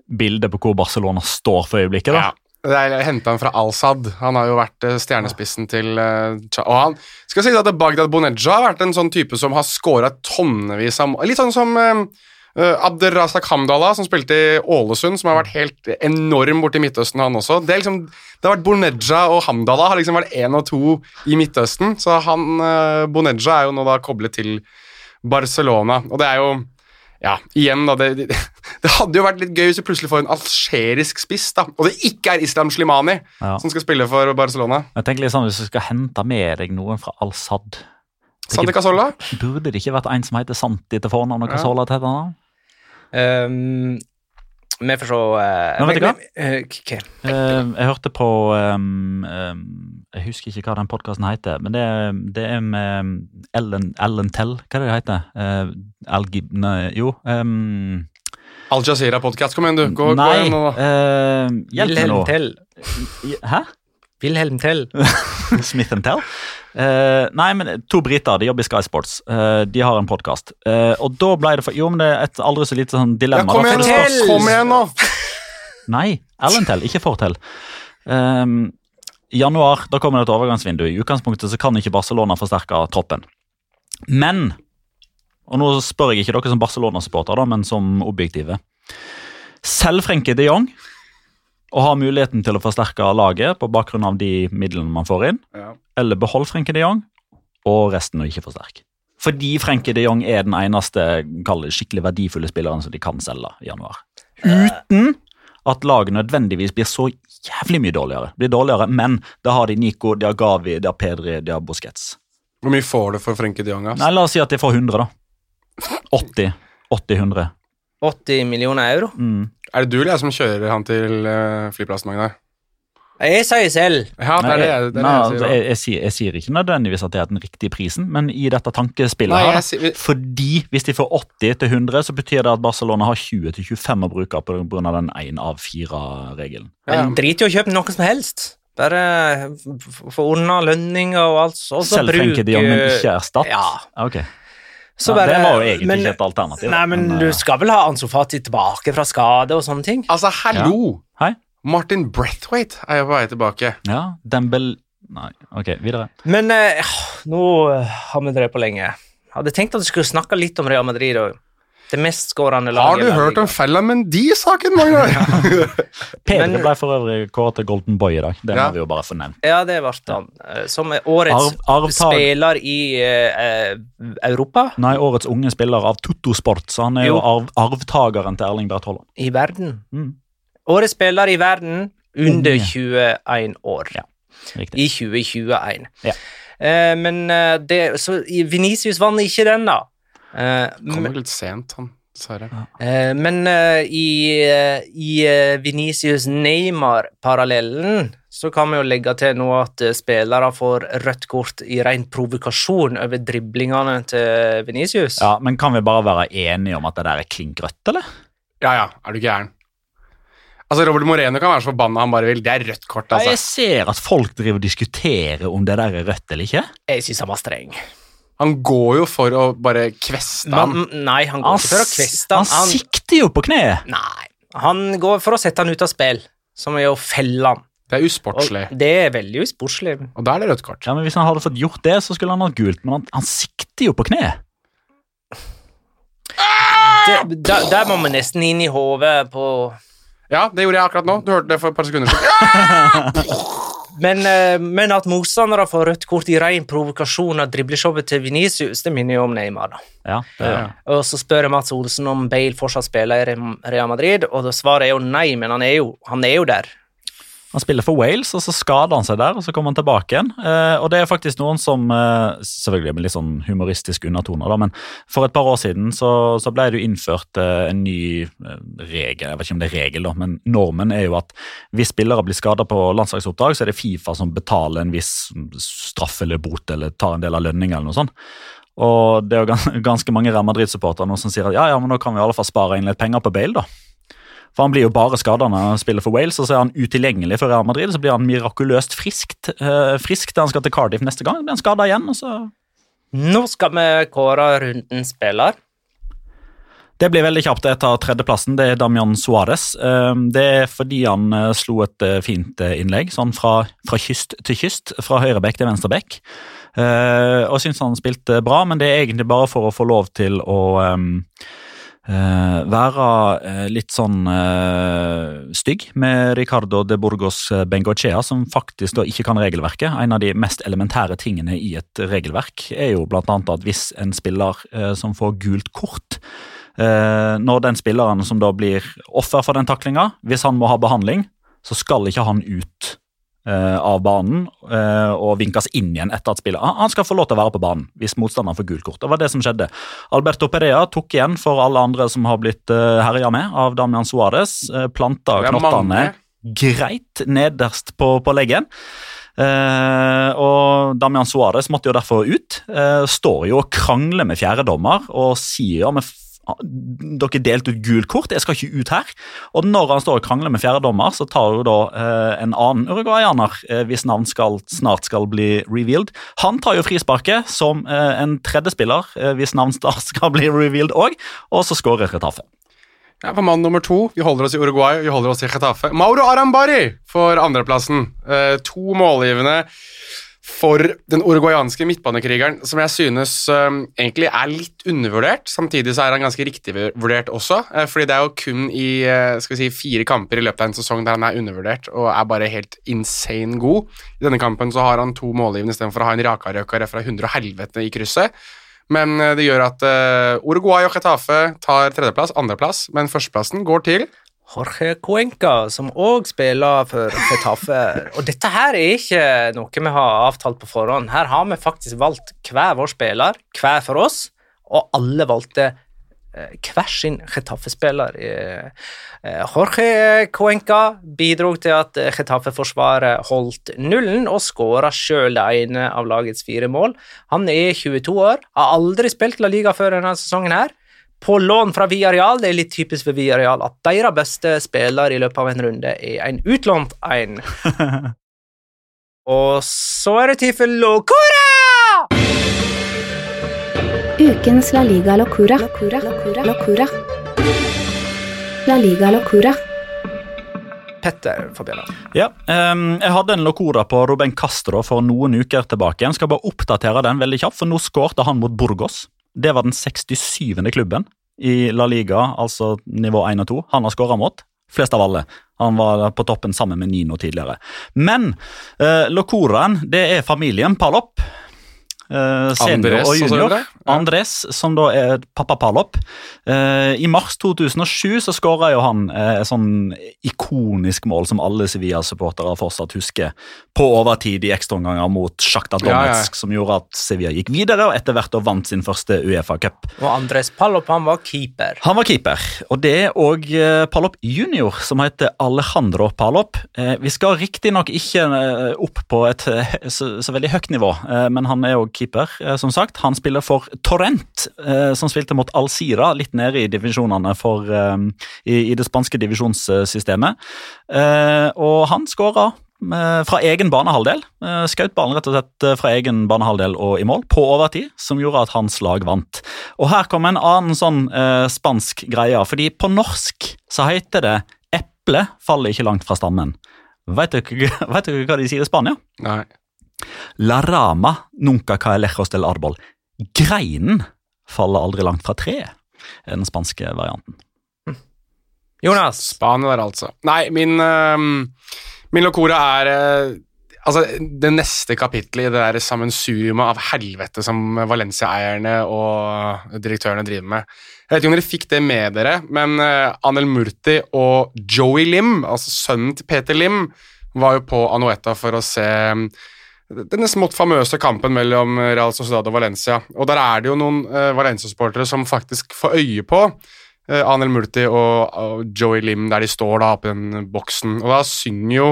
D: bildet på hvor Barcelona står for øyeblikket. da.
C: ja. Det er henta han fra Al-Sad. Han har jo vært eh, stjernespissen til uh, Og han skal si at Bagdad Boneja har vært en sånn type som har scora tonnevis av. Litt sånn som uh, Abderrazak Hamdallah, som spilte i Ålesund, som har vært helt enorm borti Midtøsten, han også. Det, liksom, det har vært Boneja og Hamdallah har liksom vært én og to i Midtøsten, så han uh, Boneja er jo nå da koblet til Barcelona, og det er jo Ja, igjen da, det, det, <laughs> hadde jo vært litt gøy hvis vi plutselig får en algerisk spiss, da, og det ikke er Islam Slimani
D: Ja.
C: som skal spille for Barcelona.
D: Jeg tenker litt sånn, Hvis du skal hente med deg noen fra Al-Sad
C: Santi Casola?
D: Burde det ikke vært en som heter Santi til fornavn og
C: Ja.
D: Casola til etternavn?
A: Um, vi får se uh,
D: Men vet du hva?
A: eh?
D: Eh, jeg hørte på um, um, Jeg husker ikke hva den podkasten heter, men det, er- det er med Ellen, Ellen Tell. Hva er det det heter? Uh, Al Gibne jo Um,
C: Al Jazeera-podkast, kom igjen, du. Gå, gå igjen nå, da.
D: eh, hjelp meg nå.
A: Tell.
D: Hæ?
A: Wilhelm Tell. <laughs>
D: Smith Tell? Uh, nei, men to briter de jobber i Sky Sports. Uh, de har en podkast. og da ble det for Jo, men det er et aldri så lite sånn
C: Ja, kom igjen, nå! Kom igjen nå!
D: Nei, Ellen Tell, ikke Fortell. Um, I januar da kommer det et overgangsvindu. I utgangspunktet så kan ikke Barcelona forsterke troppen. Men Og nå spør jeg ikke dere som Barcelona-supporter, men som objektive. Selv Frenkie de Jong og har muligheten til å forsterke laget på bakgrunn av de midlene man får inn,
C: Ja.
D: eller behold Frenke de Jong og resten og ikke forsterk. Fordi Frenke de Jong er den eneste skikkelig verdifulle spilleren som de kan selge i januar. Uten at laget nødvendigvis blir så jævlig mye dårligere. Blir dårligere, Men da har de Nico, de har Gavi, de har Pedri, de har Busquets.
C: Hvor mye får du for Frenke de Jong? ass?
D: Nei, La oss si at de får 100, da. 80. 80-100.
A: 80 millioner euro.
D: Mm.
C: Er det du eller jeg som kjører han til uh, flyplassen, Magnar?
A: Jeg sier selv.
C: Ja, det er det, jeg- det, er det
D: Nei,
C: jeg sier.
D: jeg, jeg, sier, jeg sier ikke nødvendigvis at det er den riktige prisen, men i dette tankespillet
C: Nei,
D: her,
C: sier, vi,
D: fordi hvis de får 80 til 100, så betyr det at Barcelona har 20 til 25 å bruke av den 1 av 4-regelen.
C: Ja,
A: Men drit i å kjøpe noe som helst. Bare få unna lønninger og alt. Og så
D: Selv tenker de om, men ikke erstatt?
A: Ja.
D: Ok.
A: Så
D: Ja,
A: bare,
D: det var jo egentlig
A: men,
D: ikke et alternativ.
A: Nei, men
D: men
A: du skal vel ha Ansu Fati tilbake fra skade og sånne ting?
C: Altså, hallo!
D: Hei?
C: Martin Brethwaite er jo på vei tilbake.
D: Ja, Dembel Nei, ok, videre.
A: Men eh, nå eh, har vi drevet på lenge. Hadde tenkt at du skulle snakke litt om Real Madrid og det mestskårende laget.
C: Har du hørt om Fella Mendy-saken, Magnar?
D: ja. <laughs>
A: Pedre
D: ble for øvrig kåret til Golden Boy i dag. Det
C: Ja.
D: må vi jo bare få nevnt.
A: Ja, det ble han. Som årets
D: Arv-
A: spiller i uh, Europa.
D: Nei, årets unge spiller av Tutto Sport, så han er jo
A: Jo.
D: arv, arvtakeren til Erling Braut Haaland.
A: I verden.
D: Mm.
A: Årets spiller i verden under
D: Unge.
A: 21 år.
D: Ja, Riktig.
A: I 2021.
D: Ja.
A: Uh, men uh, det, så Venicius vant ikke den, da. Eh,
C: Kommer litt sent, han. Dessverre.
A: eh, men eh, i, i Venicius Neymar-parallellen så kan vi jo legge til nå at spillere får rødt kort i ren provokasjon over driblingene til Venicius.
D: Ja, Men kan vi bare være enige om at det der er klink rødt, eller?
C: Ja, ja, er du gæren? Altså, Robert Moreno kan være så forbanna han bare vil. Det er rødt kort,
D: Ja, jeg
C: altså.
D: ser at folk driver og diskuterer om det der er rødt eller ikke.
A: Jeg syns han var streng.
C: Han går jo for å bare kveste ham.
A: nei, han går ikke for å kveste
D: han,
A: han.
D: sikter jo på kneet!
A: Nei, han går for å sette han ut av spill, som er å felle han.
C: Det er
A: Og
C: usportslig.
A: det er veldig usportslig.
C: Og da er det rødt kort.
D: Ja, men Hvis han hadde fått gjort det, så skulle han hatt gult, men han, han sikter jo på kneet.
A: Der må vi nesten inn i hodet på
C: Ja, det gjorde jeg akkurat nå. Du hørte det for et par sekunder siden. <laughs> <laughs>
A: men, eh, men at motstandere får rødt kort i ren provokasjon av dribleshowet til Venicius, det minner jo om Neymar. da.
D: Ja, det er.
A: Og så spør jeg Mats Olsen om Bale fortsatt spiller i Real Madrid, og svaret er jo nei, men han er jo, han er jo der.
D: Han spiller for Wales, og så skader han seg der, og så kommer han tilbake igjen. Eh, og det er faktisk noen som eh, Selvfølgelig med litt sånn humoristisk undertoner, da, men for et par år siden så, så ble det jo innført eh, en ny eh, regel. Jeg vet ikke om det er regel, da, men normen er jo at hvis spillere blir skada på landslagsoppdrag, så er det Fifa som betaler en viss straff eller bot eller tar en del av lønninga eller noe sånt. Og det er jo ganske mange Real Madrid-supportere som sier at ja, ja, men nå kan vi i alle fall spare inn litt penger på Bale, da. For han blir jo bare skada når han spiller for Wales, og så er han utilgjengelig for Real Madrid. Så blir han mirakuløst friskt, eh, frisk til han skal til Cardiff neste gang. Blir han skada igjen, og så
A: Nå skal vi kåre rundens spiller.
D: Det blir veldig kjapt. Jeg tar tredjeplassen. Det er Damian Suárez. Eh, Det er fordi han eh, slo et eh, fint innlegg, sånn fra, fra kyst til kyst. Fra høyrebekk til venstrebekk. Og syns han spilte bra, men det er egentlig bare for å få lov til å eh, være uh, litt sånn uh, stygg med Ricardo de Burgos Bengochea, som faktisk da ikke kan regelverket. En av de mest elementære tingene i et regelverk er jo blant annet at hvis en spiller som får gult kort, når den spilleren som da blir offer for den taklinga, hvis han må ha behandling, så skal ikke han ut av banen eh, og vinkes inn igjen etter at spillet Han skal få lov til å være på banen hvis motstanderen får gult kort. Det var det som skjedde. Alberto Perea tok igjen for alle andre som har blitt uh, herja med av Damian Suárez. Planta knottene greit nederst på, på leggen. Eh, og Damian Suárez måtte jo derfor ut. Eh, står jo og krangler med fjerdedommer og sier ja, men dere delte ut gult kort, jeg skal ikke ut her. Og når han står og krangler med fjerdedommer, så tar jo da eh, en annen uruguayaner, eh, hvis navn skal, snart skal bli revealed, han tar jo frisparket som eh, en tredjespiller, eh, hvis navn snart <laughs> skal bli revealed òg, og så skårer Retafe.
C: Ja, for mann nummer to. Vi holder oss i Uruguay, vi holder oss i Getafe. Mauro Arambari for andreplassen. Eh, to målgivende for den uruguayanske midtbanekrigeren, som jeg synes um, egentlig er litt undervurdert. Samtidig så er han ganske riktig vurdert også, uh, fordi det er jo kun i uh, skal vi si, fire kamper i løpet av en sesong der han er undervurdert og er bare helt insane god. I denne kampen så har han to målgivende istedenfor å ha en rakarøkare fra hundre og helvete i krysset. Men uh, det gjør at Uruguay og Getafe tar tredjeplass, andreplass, men førsteplassen går til
A: Jorge Cuenca, som òg spiller for Fetafe. Og dette her er ikke noe vi har avtalt på forhånd. Her har vi faktisk valgt hver vår spiller, hver for oss, og alle valgte eh, hver sin Getafe-spiller. Eh, eh, Jorge Cuenca bidro til at Getafe-forsvaret holdt nullen og skåra sjøl det ene av lagets fire mål. Han er 22 år, har aldri spilt La Liga før denne sesongen her. På lån fra Viareal. det er litt typisk for Viareal at deres beste spiller i løpet av en runde er en utlånt en. <laughs> og så er det tid for Locora!
B: Ukens La Liga Locura. Locura. Locura. Locura. La Liga Locura.
A: Petter Fabiana.
D: Ja, um, Jeg hadde en locora på Ruben Castro for noen uker tilbake. Jeg skal bare oppdatere den veldig kjapt, for nå skårte han mot Burgos. Det var den 67. klubben i La Liga, altså nivå 1 og 2. Han har skåra mot. Flest av alle. Han var på toppen sammen med Nino tidligere. Men eh, locoraen, det er familien Palop. Eh, senior
C: Andres
D: og junior. Andres, som da er pappa Palop. Eh, I mars 2007 så skåra jo han eh, et sånn ikonisk mål som alle Sevilla-supportere fortsatt husker, på overtid i ekstraomganger mot Sjakta
C: Ja, ja.
D: Som gjorde at Sevilla gikk videre og etter hvert og vant sin første Uefa-cup.
A: Og Andres Palop han var keeper.
D: Han var keeper, og det er òg Palop junior, som heter Alejandro Palop. Vi skal riktignok ikke opp på et så, så veldig høyt nivå, men han er òg keeper, eh, som sagt. Han spiller for Torrent, eh, som spilte mot Alcira, litt nede i divisjonene for, eh, i, i det spanske divisjonssystemet. Og han skåra fra egen banehalvdel. Eh, Skjøt ballen rett og slett fra egen banehalvdel og i mål, på overtid, som gjorde at hans lag vant. Og her kommer en annen sånn spansk greie, fordi på norsk så heter det 'eple faller ikke langt fra stammen'. Veit dere, dere hva de sier i Spania?
C: Nei.
D: La rama nunca cae lejos del arbol. Greinen faller aldri langt fra treet, er den spanske varianten.
A: Jonas.
C: Spania der, altså. Nei, min, uh, min locora er uh, Altså, det neste kapittelet i det der sammensuriumet av helvete som Valencia-eierne og direktørene driver med. Jeg vet ikke om dere fikk det med dere, men uh, Anel Murti og Joey Lim, altså sønnen til Peter Lim, var jo på Anueta for å se um, denne smått famøse kampen mellom Real Sociedad og Valencia. Og der er det jo noen uh, Valencia-sportere som faktisk får øye på uh, Anel Multi og, og Joey Lim der de står da på den boksen. Og da synger jo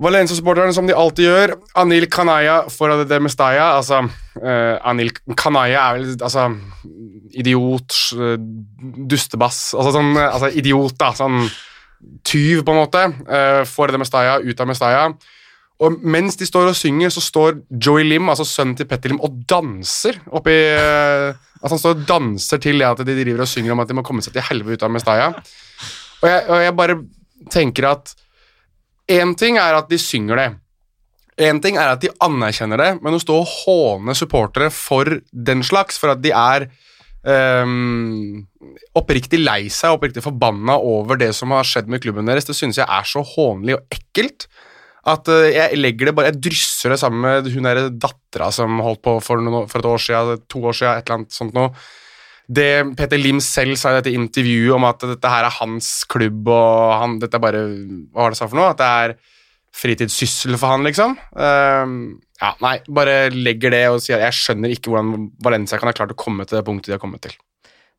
C: Valencia-supporterne som de alltid gjør. Anil Kanaya for de Mestaya Altså, uh, Anil Kanaya er vel altså idiot, dustebass Altså sånn altså, idiot, da. Sånn tyv, på en måte. For de Mestaya, ut av Mestalla. Og mens de står og synger, så står Joey Lim, altså sønnen til Petter Lim, og danser oppi uh, Altså han står og danser til det at de driver og synger om at de må komme seg til helvete ut av Mestaya. Og jeg, og jeg bare tenker at Én ting er at de synger det. Én ting er at de anerkjenner det, men å stå og håne supportere for den slags, for at de er um, oppriktig lei seg, oppriktig forbanna over det som har skjedd med klubben deres, det synes jeg er så hånlig og ekkelt. At eh, jeg legger det bare, jeg drysser det sammen med hun der dattera som holdt på for, noe, for et år siden, to år siden, et eller annet sånt noe. det Peter Lim selv sa i dette intervjuet om at dette her er hans klubb, og han, dette er bare Hva var det han sa for noe? At det er fritidssyssel for han, liksom. Uh, ja, nei, bare legger det og sier jeg skjønner ikke hvordan Valencia kan ha klart å komme til det punktet de har kommet til.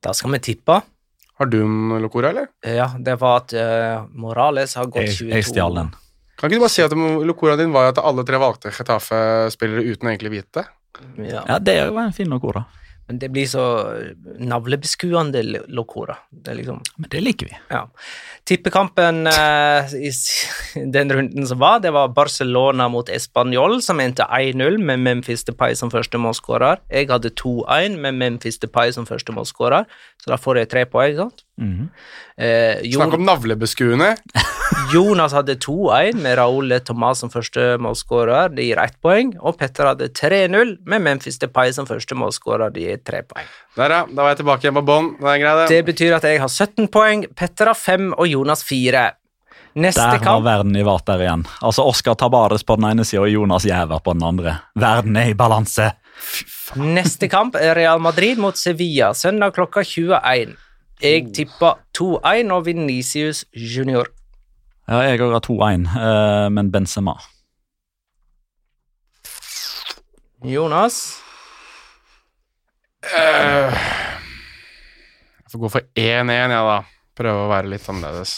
A: Da skal vi tippe.
C: Har du en Locora, eller?
A: Ja, det var at uh, Morales har gått
D: Jeg,
A: 22
D: jeg stjal den.
C: Kan ikke du bare si at lokoraen din var at alle tre valgte Getafe-spillere uten å egentlig vite det?
A: Ja.
D: Ja, det var en fin locora.
A: Men det blir så navlebeskuende Locora. Det liksom
D: Men det liker vi.
A: Ja. Tippekampen eh, i <laughs> den runden som var, det var Barcelona mot Español, som endte 1-0 med Memphis Depay som første målskårer. Jeg hadde 2-1 med Memphis Depay som første målskårer, så da får jeg tre poeng. sant?
D: Mhm.
A: Eh,
C: Snakk om navlebeskuende. <laughs>
A: Jonas hadde 2-1 med Raúl Thomas som første målskårer, det gir ett poeng. Og Petter hadde 3-0 med Memphis Depay som første målskårer, det gir tre poeng.
C: Der, ja. Da var jeg tilbake igjen på bånn. Det er greit, det.
A: Det betyr at jeg har 17 poeng, Petter har 5 og Jonas 4. Neste
D: Der var verden i vater igjen. Altså Oskar Tabares på den ene sida og Jonas Giæver på den andre. Verden er i balanse.
A: Neste kamp er Real Madrid mot Sevilla, søndag klokka 21. Jeg tipper 2-1 og Venicius junior.
D: Ja, jeg òg har 2-1, eh, men Benzema.
A: Jonas?
C: Øh, Jeg får gå for 1-1, jeg, da. Prøve å være litt annerledes.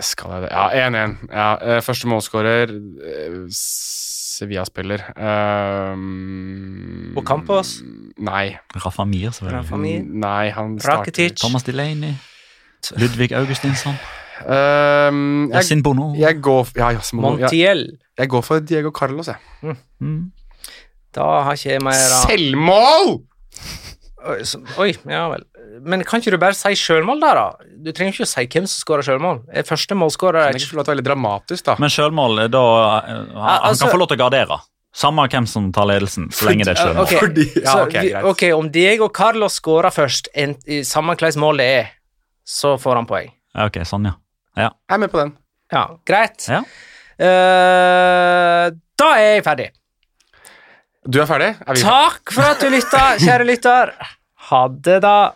C: Skal jeg det? Ja, 1-1. Ja, eh, første målskårer eh, Sevilla-spiller. Um,
A: Og Campos?
C: Nei.
D: Rafa Mir, selvfølgelig.
C: Nei, han starter
A: Rakitic?
D: Thomas Delaney. Ludvig Augustinsson.
C: Um, jeg,
D: Yasin Bono.
C: jeg går Ja, Yasin Bono.
A: Montiel?
C: jeg går for Diego Carlos, jeg.
D: Mm.
A: Da har ikke jeg mer av
C: Selvmål!
A: Oi, så- Oi, ja vel. Men kan ikke du bare si sjølmål der, da? Du trenger ikke å si hvem som skårer sjølmål. Første målskårer er
C: ikke litt dramatisk, da?
D: Men sjølmål, da eh, Han, han
A: altså-
D: kan få lov til å gardere. Samme hvem som tar ledelsen, så lenge det er sjølmål.
A: Ok,
C: Fordi- ja,
A: så
C: ok, greit.
A: ok, om Diego Carlos skårer først, en, i samme hvilket mål det er, så får han poeng.
D: Ok, sånn, ja. Ja.
C: Jeg er med på den.
A: Ja, greit.
D: Ja.
A: Uh, da er jeg ferdig.
C: Du er ferdig? Er vi
A: Takk for at du lytta, kjære lytter. Ha det, da.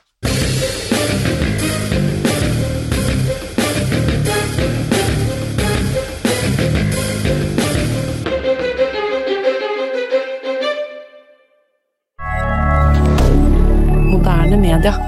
B: Moderne media.